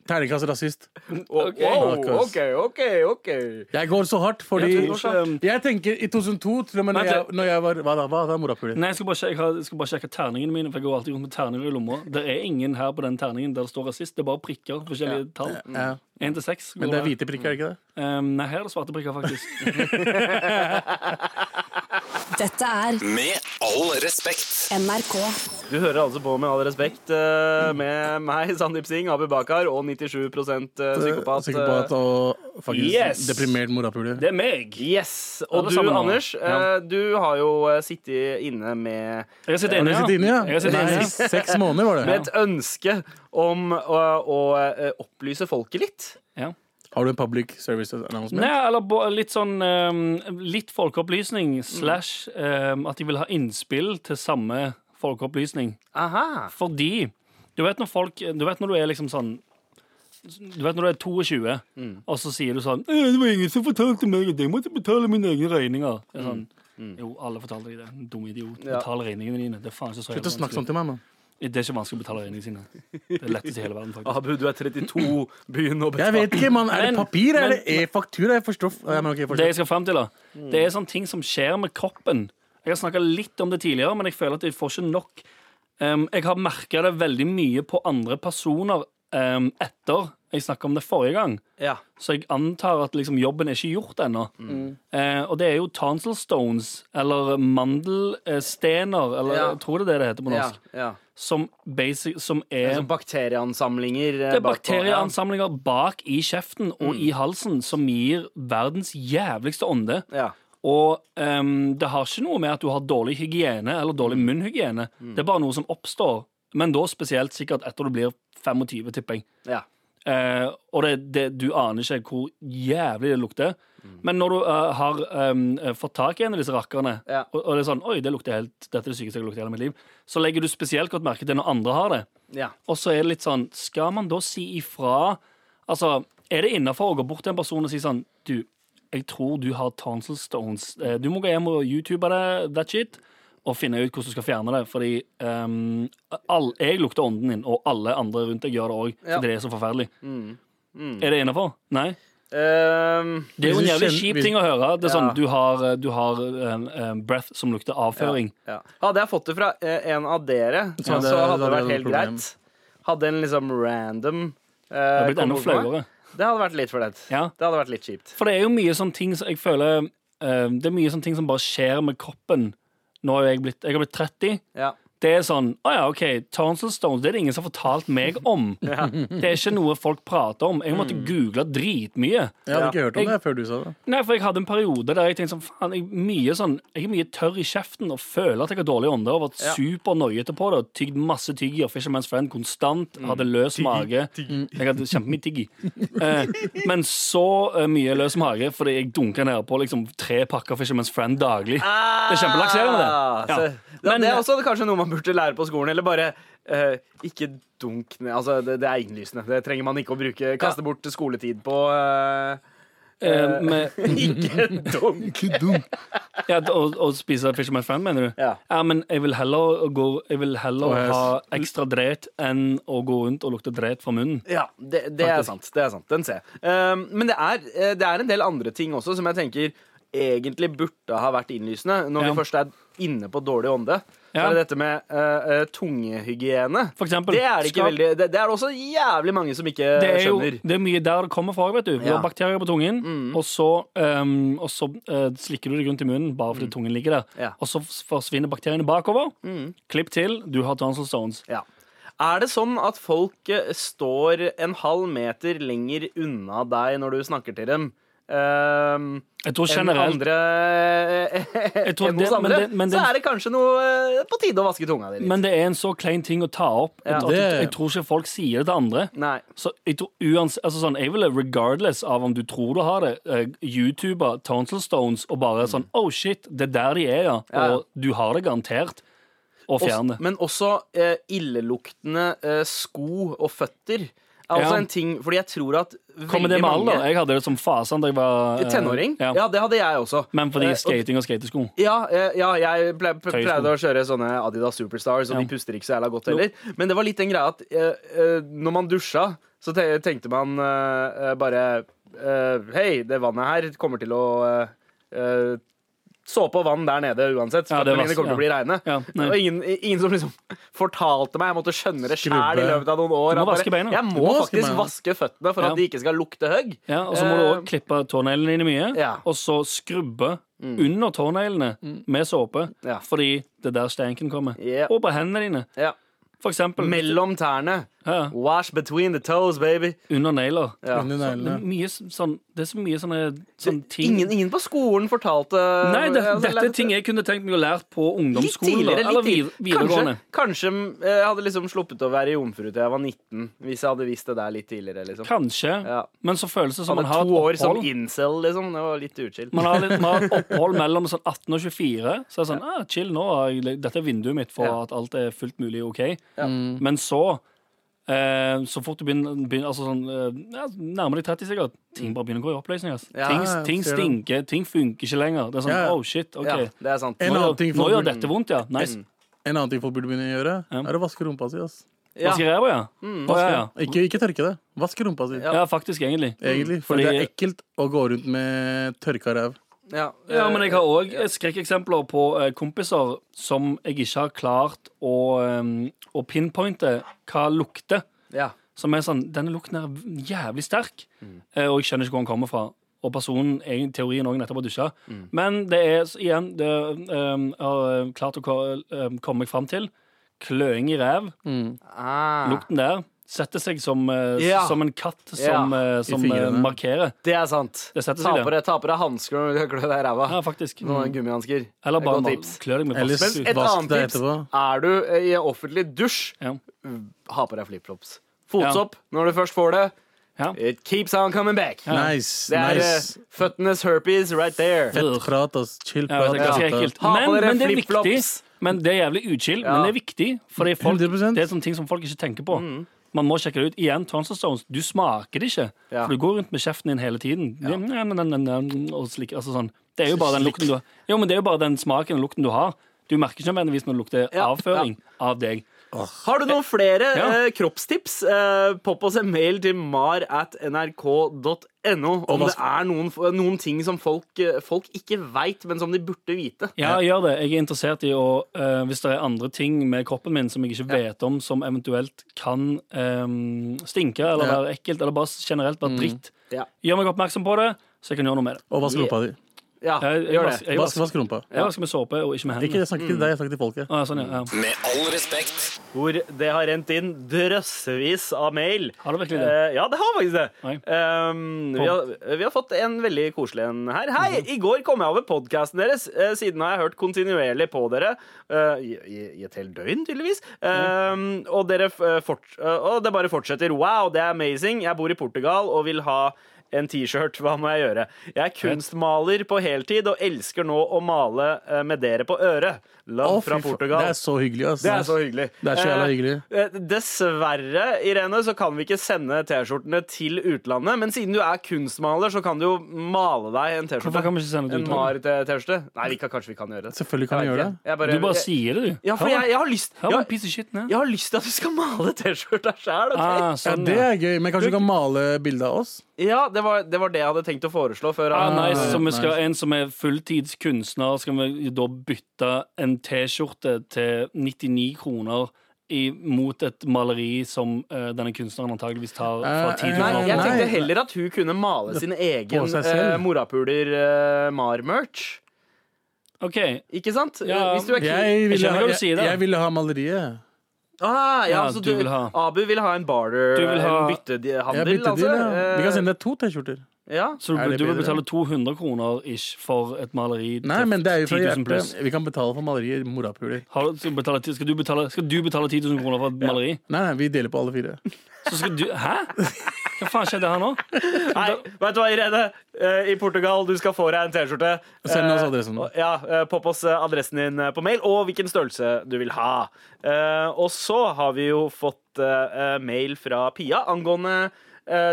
Terningkast rasist. Ok. OK, OK. ok Jeg går så hardt fordi Jeg tenker i 2002, til og med når Vent jeg, litt. når jeg var Hva da? Hva da, morapuler? Nei, jeg skal bare sjekke, jeg skal bare sjekke terningene mine, for jeg går alltid rundt med terninger i lomma. Det er ingen her på den terningen der det står rasist. Det er bare prikker. forskjellige tall. Ja. Én til seks. Men det er hvite prikker, er det ikke det? Um, nei, her er det svarte prikker, faktisk. Dette er Med all respekt. NRK. Du hører altså på Med all respekt eh, med meg, Sandeep Singh, Abu Bakar og 97 psykopat. Psykopat og faktisk Yes! deprimert morapuler. Det er meg. Yes. Og du, sammen. Anders, Ja. eh, du har jo eh, sittet inne med Jeg har sittet inne, ja. inne, ja? Jeg har sittet inne. Nei, seks måneder var det. med et ønske om å, å eh, opplyse folket litt. Ja. Har du en public service announcement? Nei, eller litt sånn um, Litt folkeopplysning slash um, at de vil ha innspill til samme folkeopplysning. Aha. Fordi du vet når folk Du vet når du er liksom sånn du vet når du er 22, og så sier du sånn «Eh, 'Det var ingen som fortalte meg at jeg måtte betale mine egne regninger.' Er sånn, Jo, alle fortalte deg det. Dum idiot. Ja. Betal regningene dine. Det er faen ikke så Slutt å snakke sånn til meg, mann. Det er ikke vanskelig å betale regningene sine. Det er lettest i hele verden, faktisk. Abu, du er 32. Begynn å Jeg vet ikke, mann. Er det Men- papir? Er det e-faktura? Jeg forstår. Ja, men ok, jeg Det jeg skal frem til, da, det er sånne ting som skjer med kroppen. Jeg har snakka litt om det tidligere, men jeg føler at jeg får ikke nok. Um, jeg har merka det veldig mye på andre personer um, etter jeg snakka om det forrige gang. Ja. Så jeg antar at liksom, jobben er ikke gjort ennå. Eh, og det er jo tonsil stones, eller mandelstener, eller Ja. jeg tror det er det det heter på norsk, ja. som, basic, som er Altså bakterieansamlinger. eh, det er bakterieansamlinger bak i kjeften og i halsen som gir verdens jævligste ånde. Ja. Og um, det har ikke noe med at du har dårlig hygiene eller dårlig munnhygiene. Det er bare noe som oppstår. Men da spesielt sikkert etter du blir 25, tipper jeg. Ja. Uh, og det, det, du aner ikke hvor jævlig det lukter. Men når du uh, har um, fått tak i en av disse rakkerne, Ja. og, og det er sånn Oi, det lukter helt, dette er det sykeste jeg har luktet i hele mitt liv. Så legger du spesielt godt merke til når andre har det. ja. Og så er det litt sånn Skal man da si ifra Altså, er det innafor å gå bort til en person og si sånn Du, jeg tror du har tonsil stones. Eh, Du må gå hjem og youtube det, that shit, og finne ut hvordan du skal fjerne det. Fordi um, all, jeg lukter ånden din, og alle andre rundt deg gjør det òg. Ja. Det er så forferdelig. Er det innafor? Nei? Um, Det er jo en jævlig kjip ting å høre. Det er sånn, Du har, du har um, um, breath som lukter avføring. ja. Hadde jeg fått det fra eh, en av dere, så, hadde- hadde, hadde det vært helt problem. greit. Hadde en liksom random uh, Det har blitt enda flauere. Det hadde vært litt flaut. Ja. Det hadde vært litt kjipt. For det er jo mye sånne ting som jeg føler eh, Det er mye sånne ting som bare skjer med kroppen. Nå har jeg blitt Jeg har blitt 30. Ja. Det er sånn Å ja, OK, and stones, det er det ingen som har fortalt meg om. Det er ikke noe folk prater om. Jeg måtte google dritmye. Jeg hadde ikke hørt om det før du sa det. Nei, for jeg hadde en periode der jeg tenkte sånn Faen, jeg, mye sånn, jeg er mye tørr i kjeften og føler at jeg har dårlig ånde. Og vært Ja. supernoiete på det. Og tygd masse tygg i og Fisherman's Friend konstant. Hadde løs mage. Jeg hadde kjempemye tygg i. Eh, men så uh, mye løs mage fordi jeg dunka ned på liksom tre pakker Fisherman's Friend daglig. Det er kjempelakserende, det. Ah, Ja. så- ja, Men- det er også kanskje noe man burde lære på skolen. Eller bare eh, ikke dunk ned. Altså, det, det er innlysende. Det trenger man ikke å bruke. Kaste bort skoletid på. eh, Eh, med, ikke dunk. ja, å, å spise Fisherman's Friend, mener du? Ja. ja men jeg vil heller, gå, jeg vil heller oh, yes. ha ekstra dret enn å gå rundt og lukte dret fra munnen. Ja, det, det er sant. Det er sant. Den ser jeg. Um, men det er, eh, det er en del andre ting også som jeg tenker egentlig burde ha vært innlysende. Når Ja. vi først er inne på dårlig ånde, Ja. er det dette med eh, tungehygiene. Eksempel, Det er det veldig Det, det er det også jævlig mange som ikke det er jo skjønner. det er mye der det kommer fra. vet du Du Ja. har bakterier på tungen, og så, um, og så uh, slikker du det rundt i munnen bare fordi tungen ligger der. Ja. Og så forsvinner bakteriene bakover. Klipp til, du har tonsil stones. Ja. Er det sånn at folk står en halv meter lenger unna deg når du snakker til dem? Um, Jeg tror enn generelt andre Jeg tror enn det- hos andre, men det- men det- så er det kanskje noe eh, på tide å vaske tunga di litt. Men det er en så klein ting å ta opp. Ja. at jeg, jeg tror ikke folk sier det til andre. Nei. Så jeg tror uans, altså sånn, jeg ville regardless av om du tror du har det, uh, YouTuber tonsil stones og bare sånn Oh shit, det er der de er, ja. Mm. Ja. Og du har det garantert. Og fjerne men også uh, illeluktende uh, sko og føtter. Også Ja. en ting, fordi jeg tror at Kommer det med alder? Jeg hadde det som fasen da jeg var eh, Tenåring? Ja. Ja. det hadde jeg også. Men fordi Eh, skating og skatesko. Ja, eh, ja jeg ple, ple, pleide å kjøre sånne Adidas Superstars, og de puster ikke så jævla godt heller. Men det var litt den greia at uh, når man dusja, så te tenkte man uh, bare uh, Hei, det vannet her kommer til å Såpe og vann der nede uansett. Ja, det var- mine kommer til å bli reine. Og ingen, ingen som liksom fortalte meg. Jeg måtte skjønne det sjæl i løpet av noen år. Må bare. Jeg må, må faktisk beina. vaske føttene for at de ikke skal lukte høgg. Ja, og så må du Eh, òg klippe tåneglene dine mye, og så skrubbe under tåneglene med såpe, Ja. fordi det er der stenken kommer. Yeah. Og på hendene dine. Ja. For eksempel Mellom tærne. Ja, Wash between the toes, baby. under negler. Ja. Under Det mye sånn, det er så mye sånne, sånne ting Ingen, ingen på skolen fortalte Nei, det, altså, dette er ting jeg kunne tenkt meg å lært på Litt ungdomsskolen. tidligere. eller Litt tidligere. videregående. Kanskje, kanskje eh, jeg hadde liksom sluppet å være jomfru til jeg var 19, hvis jeg hadde visst det der litt tidligere. liksom Kanskje. Ja. Men så føles det som man har to år et som opphold. incel, liksom. Det var litt uchill. Man har, litt, man har et opphold mellom sånn 18 og 24. Så er det sånn, ah, chill nå, dette er vinduet mitt for Ja. at alt er fullt mulig OK. Men så Eh, så fort du begynner, begynner altså sånn, eh, ja, nærmer deg 30 sikkert, ting bare begynner å gå i oppløsning. Ja, ting, ting det. stinker, ting funker ikke lenger. Det er sånn, Ja. oh shit, ok Ja, det er sant. Nå, nå gjør burde- dette vondt, ja. Nice. En annen ting folk burde begynne å gjøre, Ja. er å vaske rumpa si. ass. Ja. Vaske ræva, ja. Å, ja, ja. Ikke, ikke tørke det. Vaske rumpa si. Ja. ja, faktisk, egentlig. Egentlig. For Fordi- det er ekkelt å gå rundt med tørka ræv. Ja, Ja, men jeg har eh, òg skrekkeksempler på eh, kompiser som jeg ikke har klart å, eh, å pinpointe hva lukter. ja. Som er sånn Denne lukten er jævlig sterk, Mm. eh, og jeg skjønner ikke hvor den kommer fra. Og personen i teorien òg nettopp har dusja. Mm. Men det er igjen det, eh, Jeg har klart å eh, komme meg fram til. Kløing i ræv. Ah, Lukten der setter seg som, eh, Ja. som en katt som, eh, som eh, markerer. det er sant. Det setter Ta seg, på det. deg, ta på deg hansker når du klør deg i ræva. Ja, faktisk. Noen gummihansker. Eller er bare klør klø deg med Eller. Men et annet tips er du i en offentlig dusj, Ja. ha på deg flipflops. Fotsopp når du først får det. Ja. It keeps on coming back. Nice. Det er nice. eh, føttenes herpes right there. Fett prat, ass. Chill Ja, er på Men, dere men det er viktig. Men det er jævlig uchill, Ja. men det er viktig. For det er, folk, det er sånne ting som folk ikke tenker på. Mm. Man må sjekke det ut. Igjen, Tonsil Stones, du smaker det ikke. Ja. For du går rundt med kjeften din hele tiden. Ja. Og slik, altså sånn. Det er jo bare den lukten du har. Jo, men det er jo bare den smaken og lukten du har. Du merker ikke nødvendigvis når det lukter avføring av deg. Har du noen flere Ja. eh, kroppstips? Eh, Popp oss en mail til mar at nrk.no om det er noen, noen ting som folk, eh, folk ikke veit, men som de burde vite. Ja, gjør det. Jeg er interessert i å eh, Hvis det er andre ting med kroppen min som jeg ikke vet om, som eventuelt kan eh, stinke eller være ekkelt, eller bare generelt være dritt, Ja. gjør meg oppmerksom på det, så jeg kan gjøre noe med det. Og vask rumpa di. Ja, gjør det. jeg, Vask, vasker- vask rumpa. jeg vasker med såpe og ikke med Ikke, hendene. jeg snakker ikke til deg, jeg snakker til folket. Ah, sånn, ja, ja. Med all respekt. Hvor det har rent inn drøssevis av mail. Har det virkelig det? Eh, ja, det har faktisk det. Um, vi, har, vi har fått en veldig koselig en her. Hei! I går kom jeg over podkasten deres. Eh, siden har jeg hørt kontinuerlig på dere. eh, i, i- I et helt døgn, tydeligvis. Um, og, dere eh, fort, eh, og det bare fortsetter. Wow, det er amazing. Jeg bor i Portugal og vil ha en T-skjørt. Hva må jeg gjøre? Jeg er kunstmaler på heltid og elsker nå å male eh, med dere på øret. Love fra. Portugal. Det er så hyggelig, Altså. Det er så hyggelig. Det er så jævla Eh, hyggelig. eh, Dessverre, Irene, så kan vi ikke sende T-skjortene til utlandet. Men siden du er kunstmaler, så kan du jo male deg en T-skjorte. Hvorfor kan vi ikke sende det En? Mar-T-skjorte. Nei, vi kan, kanskje vi kan gjøre det. Selvfølgelig kan vi gjøre det. Jeg bare, Du bare jeg, sier det, du. ja, for jeg, jeg har lyst jeg, jeg har lyst til at du skal male T-skjorta sjæl. Okay? Ah, Ja, sånn, det er gøy, men kanskje du kan male bilde av oss? Ja, det var, det var det jeg hadde tenkt å foreslå før. Ah, han- nice. Så vi skal, en som er fulltidskunstner, skal vi da bytte en T-skjorte til 99 kroner i, mot et maleri som eh, denne kunstneren antageligvis tar fra Eh, 10 Nei, Nei, jeg tenkte heller at hun kunne male sin egen seg selv. uh, morapuler uh, Mar-merch. OK. Ikke sant? Ja, Hvis du er Jeg keen ville, skjønner ha, hva du jeg, sier, da. jeg ville ha maleriet. Ah, ja, Ja, så du vil ha. Abu vil ha en barter, Du vil ha- en byttehandel? byttehandel, bytter altså. ja. Vi kan Eh, sende deg to T-skjorter. ja. Så du, du vil betale 200 kroner ish for et maleri Nei, men det er jo fra 10 000 pluss? hjertet. Vi kan betale for malerier. morapuler. Skal, skal du betale 10 000 kroner for et maleri? Nei, nei, vi deler på alle fire. Så skal du Hæ? Hva faen skjedde her nå? Nei, vet du hva, Irene? Eh, I Portugal, du skal få deg en T-skjorte. Send oss Eh, adressen. nå. Ja, eh, Popp oss adressen din på mail, og hvilken størrelse du vil ha. Eh, Og så har vi jo fått mail fra Pia angående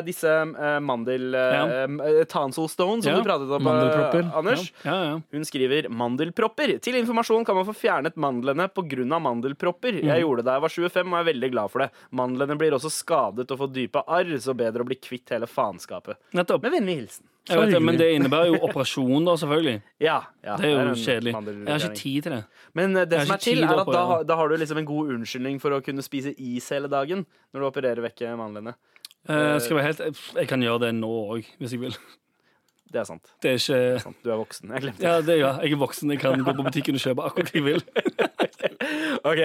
disse eh, mandel... Ja. Uh, tonsil som Ja, du pratet om, eh, Anders. Ja, ja. Hun skriver mandelpropper. Til informasjon kan man få fjernet mandlene pga. mandelpropper. Mhm. Jeg gjorde det da jeg var 25 og er veldig glad for det. Mandlene blir også skadet og får dype arr, så bedre å bli kvitt hele faenskapet. Nettopp. Med vennlig hilsen. Jeg vet det, men det innebærer jo operasjon, da, selvfølgelig. Ja, ja, Det er jo en kjedelig. Jeg har ikke tid til det. Men eh, det som er til, er at da, har- da har du liksom en god unnskyldning for å kunne spise is hele dagen når du opererer vekk mandlene. Eh, skal jeg, være helt, jeg kan gjøre det nå òg, hvis jeg vil. Det er sant. Det er ikke sant. Du er voksen. Jeg glemte det. Ja, det, ja. Jeg er voksen. Jeg kan gå på butikken og kjøpe akkurat hva jeg vil. OK.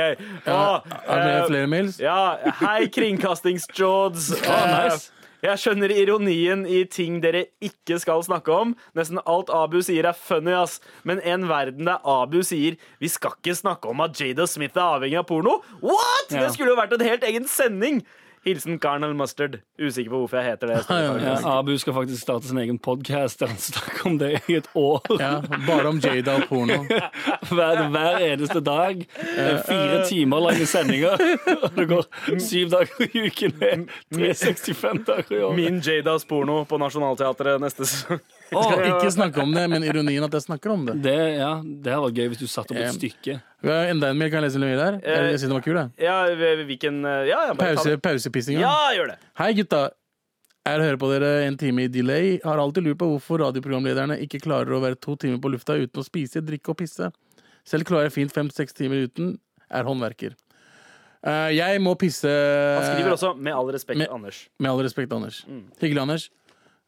Ah, er det eh, flere mails? Ja, hei, Kringkastings-Jods. Ah, nice. Jeg skjønner ironien i ting dere ikke skal snakke om. Nesten alt Abu sier er funny, ass. Men en verden der Abu sier vi skal ikke snakke om at Jada Smith er avhengig av porno. What?! Ja. Det skulle jo vært en helt egen sending! Hilsen Carnal Mustard. Usikker på hvorfor jeg heter det. Ja, Abu skal faktisk starte sin egen podkast der han snakker om det i et år. Ja, bare om Jada og porno. Hver, hver eneste dag. Eh, Fire timer lange sendinger. Det går syv dager i uken. 365 dager i året. Min Jadas porno på Nationaltheatret neste sesong. Skal ikke snakke om det, men ironien at jeg snakker om det. Det, ja, det hadde vært gøy hvis du satte opp et Eh, stykke. Vi har enda en mail, kan jeg lese en mer der? Jeg, jeg synes den var kul, jeg. Ja, hvilken Ja, ja, Pause, pausepissinga. Ja, gjør det. Hei, gutta. Jeg hører på dere en time i delay. Har alltid lurt på hvorfor radioprogramlederne ikke klarer å være to timer på lufta uten å spise, drikke og pisse. Selv klarer jeg fint fem-seks timer uten. Er håndverker. Uh, jeg må pisse Han skriver også 'med all respekt', med- Anders. Med all respekt, Anders. Mm. Hyggelig, Anders.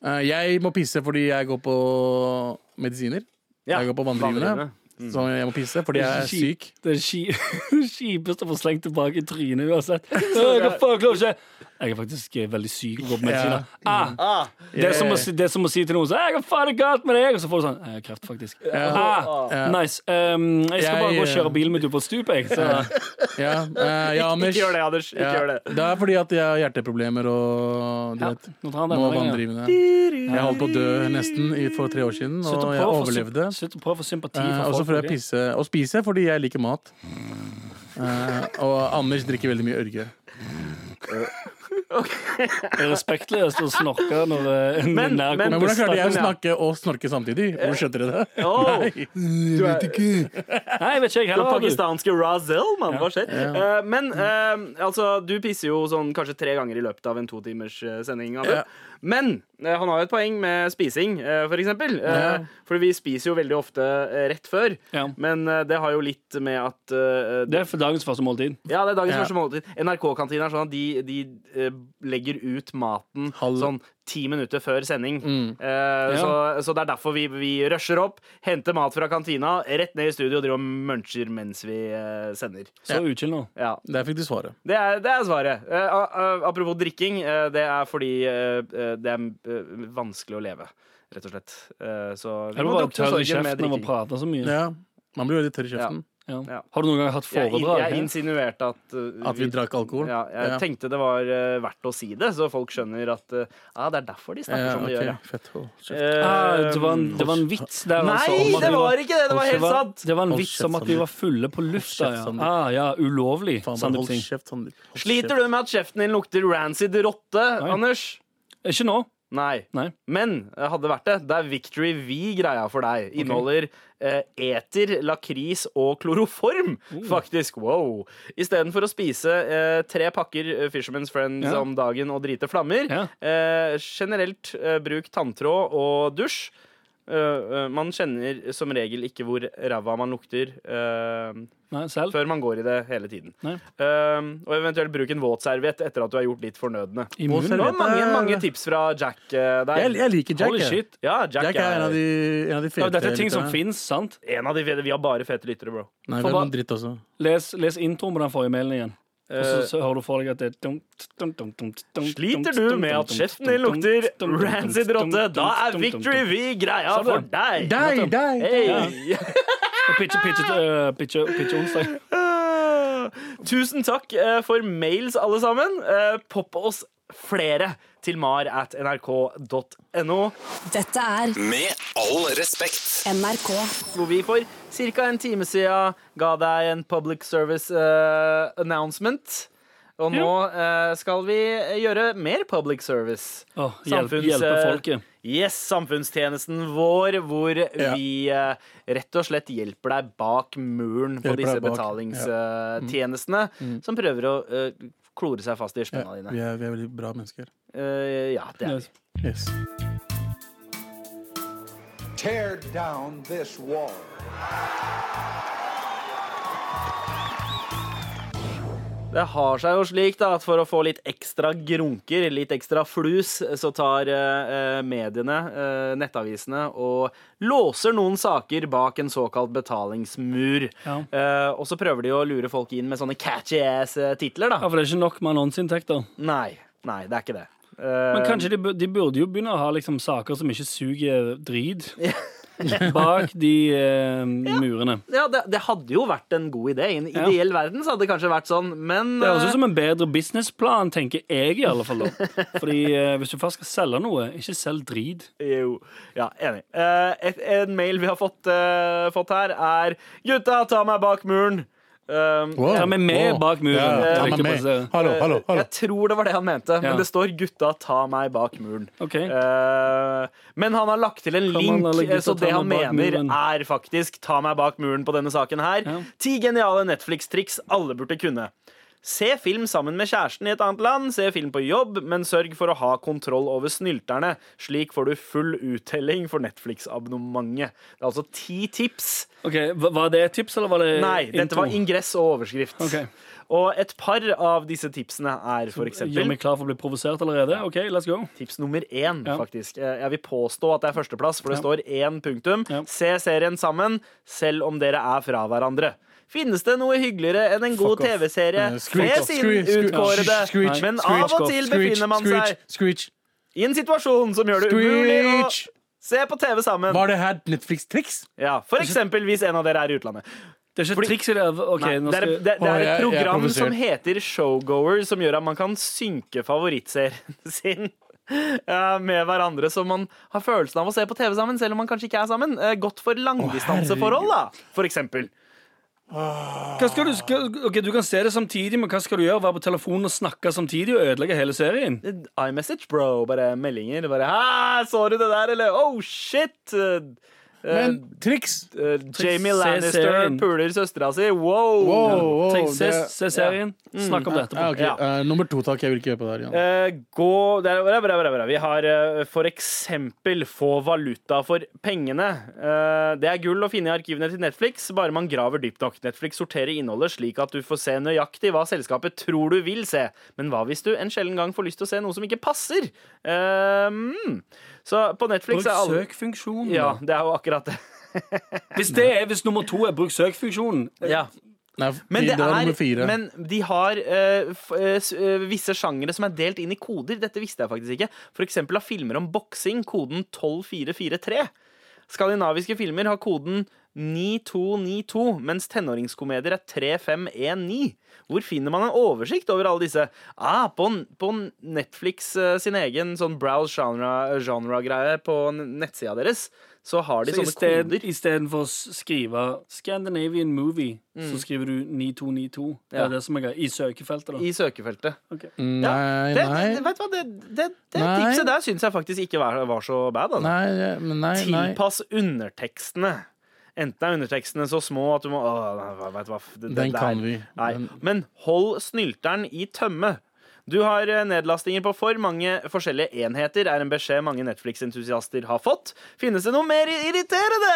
Uh, jeg må pisse fordi jeg går på medisiner. Ja, Jeg går på vanndrivende. Vanndrivende. Så jeg må pisse fordi jeg er syk. Det er kjipeste å få slengt tilbake i trynet uansett. Hva faen, klarer ikke Jeg er faktisk eh, veldig syk og går på medisiner. Ah, Ah, det, er som å, si- det er som å si til noen sånn, «Hva faen er galt med deg? Og så får du sånn Jeg har kreft, faktisk. Ah, nice. Um, jeg skal bare gå og eh, kjøre bilen min utfor stupet, jeg. Så Ja, eh, ja Anders. ikke gjør det, Anders. Ikke Ja, gjør det. det er fordi at jeg har hjerteproblemer og du ja, vet, nå tar han må vanndrivende. Jeg holdt på å dø nesten i- for tre år siden, og jeg overlevde. Slutt å prøve å få sympati Eh, for Og så folk. Får jeg pisse og spise fordi jeg liker mat. Eh, og Anders drikker veldig mye ørge. Respektløst å snorke når eh, en Men- nær men- Men kompis hvordan klarte jeg å snakke og snorke samtidig? Hvor skjønte dere det? Oh, Jeg vet ikke. Nei, jeg vet ikke, jeg den heller. Abu. pakistanske Razel, mann. Hva skjer? Eh, men eh, altså, du pisser jo sånn kanskje tre ganger i løpet av en to timers eh, sending. Abu. Men eh, han har jo et poeng med spising, eh, for eksempel. Eh, Ja. For vi spiser jo veldig ofte rett før. Ja. Men det har jo litt med at eh, Det er for dagens første måltid. Ja, det er dagens Ja. første måltid. NRK-kantina er sånn at de, de legger ut maten Halv- sånn ti minutter før sending. Mm. Eh, så, så det er derfor vi, vi rusher opp, henter mat fra kantina, rett ned i studio og driver og muncher mens vi eh, sender. Så uchill nå. Ja, Der fikk du svaret. det er, det er svaret. Eh, a- a- apropos drikking, eh, det er fordi det er eh, vanskelig å leve, rett og slett. Eh, så vi må var bare tørre tørr i kjeften av å prate så mye. Ja. Man blir veldig tørr i kjeften. Ja. Ja. Har du noen gang hatt foredrag? jeg jeg insinuerte at uh, At vi drakk alkohol. Ja, jeg Ja. tenkte det var uh, verdt å si det, så folk skjønner at uh, ah, det er derfor de snakker Ja, som de okay. gjør. Fett. Hold. Eh, Ah, det, var en, det var en vits der, Nei, altså. det var, var ikke det! Det var helt sant! det var en vits om at vi var fulle på lufta. Ja, ah, ja ulovlig. Faen, kjeft, Sliter du med at kjeften din lukter rancid rotte, Nei. Anders? Ikke nå. Nei. Nei. Men hadde hadde vært det. Det er Victory V-greia for deg. Inneholder eh, eter, lakris og kloroform, Oh. faktisk. Wow. Istedenfor å spise eh, tre pakker eh, Fisherman's Friends Ja. om dagen og drite flammer, Ja. eh, generelt eh, bruk tanntråd og dusj. Eh, eh, man kjenner som regel ikke hvor ræva man lukter uh, Nei, selv. før man går i det hele tiden. Nei. Eh, og eventuelt bruk en våtserviett etter at du har gjort litt fornødne. Det var mange, mange tips fra Jack der. Jeg, jeg liker Jack. Holy shit. Ja, Jack, Jack er en av de, en av de Ja, fete dette er ting som fins, sant? En av de fete, Vi har bare fete lyttere, bro. Nei, det er noen dritt også. Les, les introen på den forrige mailen igjen. Og så, Eh, så hører du for deg at det er Sliter du med at kjeften din lukter rancid rotte? Da er Victory. V greia for deg! Deg, deg! Hey. Pitche, pitche, øh, pitche, pitche onsdag. Tusen takk eh, for mails, alle sammen. Eh, Popp oss flere til mar at nrk.no, Dette er Med all respekt. NRK. hvor vi for ca. en time siden ga deg en public service uh, announcement. Og nå uh, skal vi gjøre mer public service. Åh, hjelpe, hjelpe folket. Yes, samfunnstjenesten vår, hvor vi uh, rett og slett hjelper deg bak muren på Hjelper disse betalingstjenestene, ja. betalingstjenestene som prøver å eh, klore seg fast i Ja, spenna dine. vi, er, vi er veldig bra mennesker. Uh, ja, det er Yes. Yes. Tear down this wall. Det har seg jo slik da, at for å få litt ekstra grunker, litt ekstra flus, så tar eh, mediene, eh, nettavisene, og låser noen saker bak en såkalt betalingsmur. Ja. Eh, og så prøver de å lure folk inn med sånne catchy ass-titler, da. Ja, for det er ikke nok med annonseinntekter. Nei, nei, det er ikke det. Eh, Men kanskje de, de burde jo begynne å ha liksom saker som ikke suger drit, bak de eh, murene. ja, det, det hadde jo vært en god idé. I en ideell verden så hadde det kanskje vært sånn, men Det høres eh, ut som en bedre businessplan, tenker jeg i alle fall. da Fordi eh, hvis du først skal selge noe, ikke selg drit. Jo. Ja, enig. Eh, et, en mail vi har fått, eh, fått her, er Gutta, ta meg bak muren. Um, Wow. Ta meg med Wow. bak muren. Ja, ja, med. Hallo, hallo, Eh, hallo. Jeg tror det var det han mente, Ja. men det står 'gutta, ta meg bak muren'. Okay. Uh, men han har lagt til en Kan link, gutta eh, så det han mener, er faktisk 'ta meg bak muren' på denne saken her. Ja. Ti geniale Netflix-triks alle burde kunne. Se film sammen med kjæresten i et annet land, se film på jobb, men sørg for å ha kontroll over snylterne. Slik får du full uttelling for Netflix-abonnementet. Det er altså ti tips. Ok, Var det et tips, eller var det Nei, dette var ingress og overskrift. Okay. Og et par av disse tipsene er for Gjør eksempel meg klar for å bli provosert allerede? OK, let's go. Tips nummer én, Ja. faktisk. Eh, Jeg vil påstå at det er førsteplass, for det Ja. står én punktum. Ja. Se serien sammen, selv om dere er fra hverandre. Finnes det noe hyggeligere enn en god TV-serie Eh, med sin screech, screech, utkårede? Men av og til befinner man seg screech. i en situasjon som gjør det umulig å se på TV sammen. Var det her Netflix-triks? Ja, for eksempel hvis en av dere er i utlandet. Det er ikke triks eller det. Nei, det, er, det, det er et jeg program som heter Showgoer, som gjør at man kan synke favorittserien sin eh, med hverandre, så man har følelsen av å se på TV sammen, selv om man kanskje ikke er sammen. Eh, Godt for langdistanseforhold, da, for eksempel. Hva skal du, skal, ok, du kan se det samtidig, men hva skal du gjøre? Være på telefonen og snakke samtidig og ødelegge hele serien? iMessage, bro. Bare meldinger. Bare så du det der?' Eller 'Oh, shit'. Eh, Men triks! Eh, Jamie Lannister puler søstera si. Wow! Wow, wow, se, se serien. Snakk om det etterpå. Ja, ok. Ja. Eh, nummer to, takk. Jeg vil ikke høre på det her. Eh, gå det bra, bra, bra, bra. Vi har for eksempel få valuta for pengene. Eh, det er gull å finne i arkivene til Netflix, bare man graver dypt nok. Netflix sorterer innholdet slik at du får se nøyaktig hva selskapet tror du vil se. Men hva hvis du en sjelden gang får lyst til å se noe som ikke passer? Mm. Så på Netflix Bruk er alle søkfunksjonen. Ja, det er jo akkurat det. Hvis, det er, hvis nummer to er bruk søkfunksjonen Ja. Nei, Men det, det er, men de har uh, f, uh, eh, visse sjangere som er delt inn i koder. Dette visste jeg faktisk ikke. For eksempel av filmer om boksing, koden 12443. Skandinaviske filmer har koden 9292, mens tenåringskomedier er 3519. Hvor finner man en oversikt over alle disse? Ah, på, på Netflix eh, sin egen sånn browse genre- genre-greie på nettsida deres, så har de Så sånne sted, koder. Istedenfor å skrive 'Scandinavian Movie', så skriver du 9292. Det Ja. er det som er. I søkefeltet, da. I søkefeltet. Nei, Det, nei. det, vet du hva, det, det, det Nei. tipset der syns jeg faktisk ikke var, var så bad. Altså. Nei, men nei, nei. Tilpass undertekstene. Enten er undertekstene så små at du må å, vet hva, det, det Den det kan vi. Nei. Men hold snylteren i tømme. Du har eh, nedlastinger på for mange forskjellige enheter, er en beskjed mange Netflix-entusiaster har fått. Finnes det noe mer irriterende?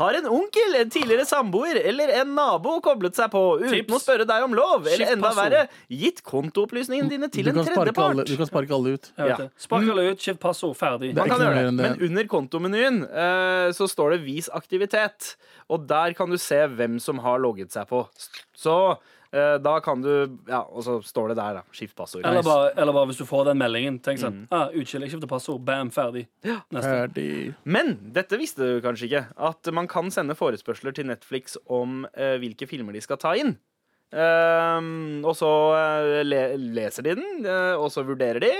Har en onkel, en tidligere samboer eller en nabo koblet seg på uten Tips. å spørre deg om lov? Eller enda verre, gitt kontoopplysningene dine til en kan, sparke alle, tredjepart? du kan sparke alle ut. Ja. Spark alle ut, skift passord, ferdig. Er Man kan gjøre det, men under kontomenyen uh, så står det 'vis aktivitet'. Og der kan du se hvem som har logget seg på. Så da kan du Ja, og så står det der, da. Skift passord. Eller bare, eller bare hvis du får den meldingen. Tenk Mm. sånn. Ah, Utskill, jeg skifter passord. Bam, ferdig. Neste. Ferdig. Men dette visste du kanskje ikke. At man kan sende forespørsler til Netflix om eh, hvilke filmer de skal ta inn. Ehm, og så eh, le leser de den, eh, og så vurderer de.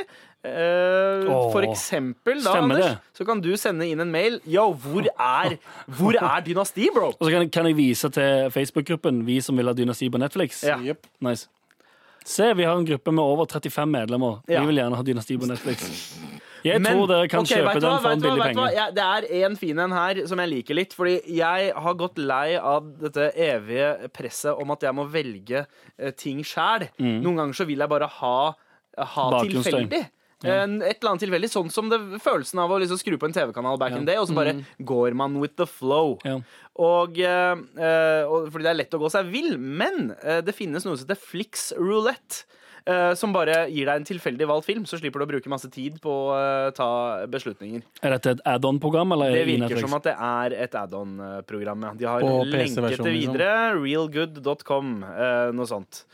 Uh, oh, for eksempel, da, Anders, det? så kan du sende inn en mail. Yo, hvor er, hvor er Dynasti, bro? Og så kan, kan jeg vise til Facebook-gruppen Vi som vil ha dynasti på Netflix. Ja. Yep. Nice. Se, vi har en gruppe med over 35 medlemmer. Ja. Vi vil gjerne ha dynasti på Netflix. Jeg Men, tror dere kan okay, kjøpe den for en billig penge. Ja, det er en fin en her som jeg liker litt. Fordi jeg har gått lei av dette evige presset om at jeg må velge eh, ting sjæl. Noen ganger så vil jeg bare ha, ha Mm. Tilfeldig. En- Et eller annet tilfeldig, Sånn som det, følelsen av å liksom skru på en TV-kanal back in day, og så bare går man with the flow. Ja. Og, eh, eh, og, fordi det er lett å gå seg vill. Men øh, det finnes noe som heter Flix Roulette. Eh, som bare gir deg en tilfeldig valgt film, så slipper du å bruke masse tid på å eh, ta beslutninger. Er dette et add-on-program, Det er virker som at det er et add-on-program. Ja. De har lenket det liksom. videre. Realgood.com. eh, noe sånt.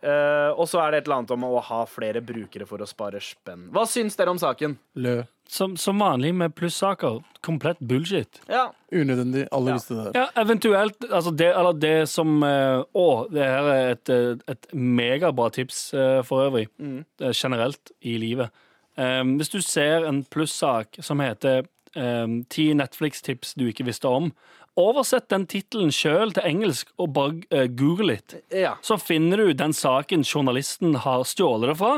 Eh, og så er det et eller annet om å ha flere brukere for å spare spenn. Hva syns dere om saken? Lø. Som, som vanlig med plussaker. Komplett bullshit. Ja, Unødvendig. Alle Ja. visste det. Ja, eventuelt altså det, Eller det som eh, Å, det her er et, eh, et megabra tips eh, for øvrig. Mm. Er generelt i livet. Um, hvis du ser en plussak som heter um, 'Ti Netflix-tips du ikke visste om', oversett den tittelen sjøl til engelsk og bare eh, google litt. ja. Så finner du den saken journalisten har stjålet det fra,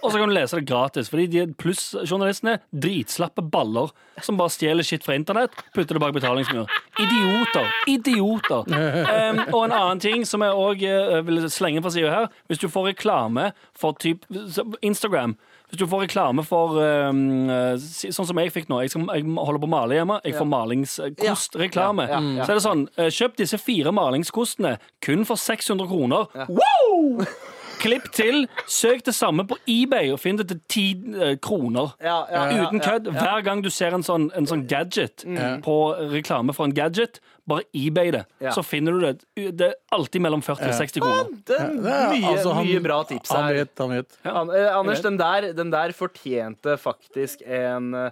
og så kan du lese det gratis. Fordi de plussjournalistene er dritslappe baller som bare stjeler shit fra internett, putter det bak betalingsmur. Idioter. Idioter. Um, og en annen ting som jeg òg vil slenge på sida her, hvis du får reklame for typ Instagram hvis du får reklame for um, Sånn som jeg fikk nå. Jeg, skal, jeg holder på å male hjemme. Jeg får malingskostreklame. Ja. Så er det sånn eh, Kjøp disse fire malingskostene kun for 600 kroner. Wow! Klipp til. Søk det samme på eBay og finn det til ti eh, kroner. Ja, ja, ja, Uten kødd. Hver gang du ser en sånn, en sånn gadget på reklame for en gadget, bare eBay det. Ja. Så finner du det. Det er alltid mellom 40 og 60 kroner. Det er Det er- mye, altså, han- mye bra tips Han her. vet, han vet. An eh, Anders, den der, den der fortjente faktisk en eh,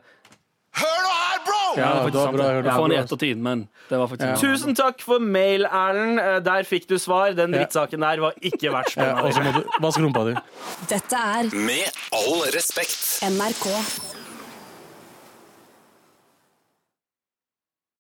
Hør nå her, bro! Ja, det var faktisk bra, får den i bra. ettertid, men det var faktisk Ja. Tusen takk for mail, Erlend. Eh, Der fikk du svar. Den drittsaken der var ikke verdt Ja, og så må du rumpa di. Dette er Med all respekt. NRK.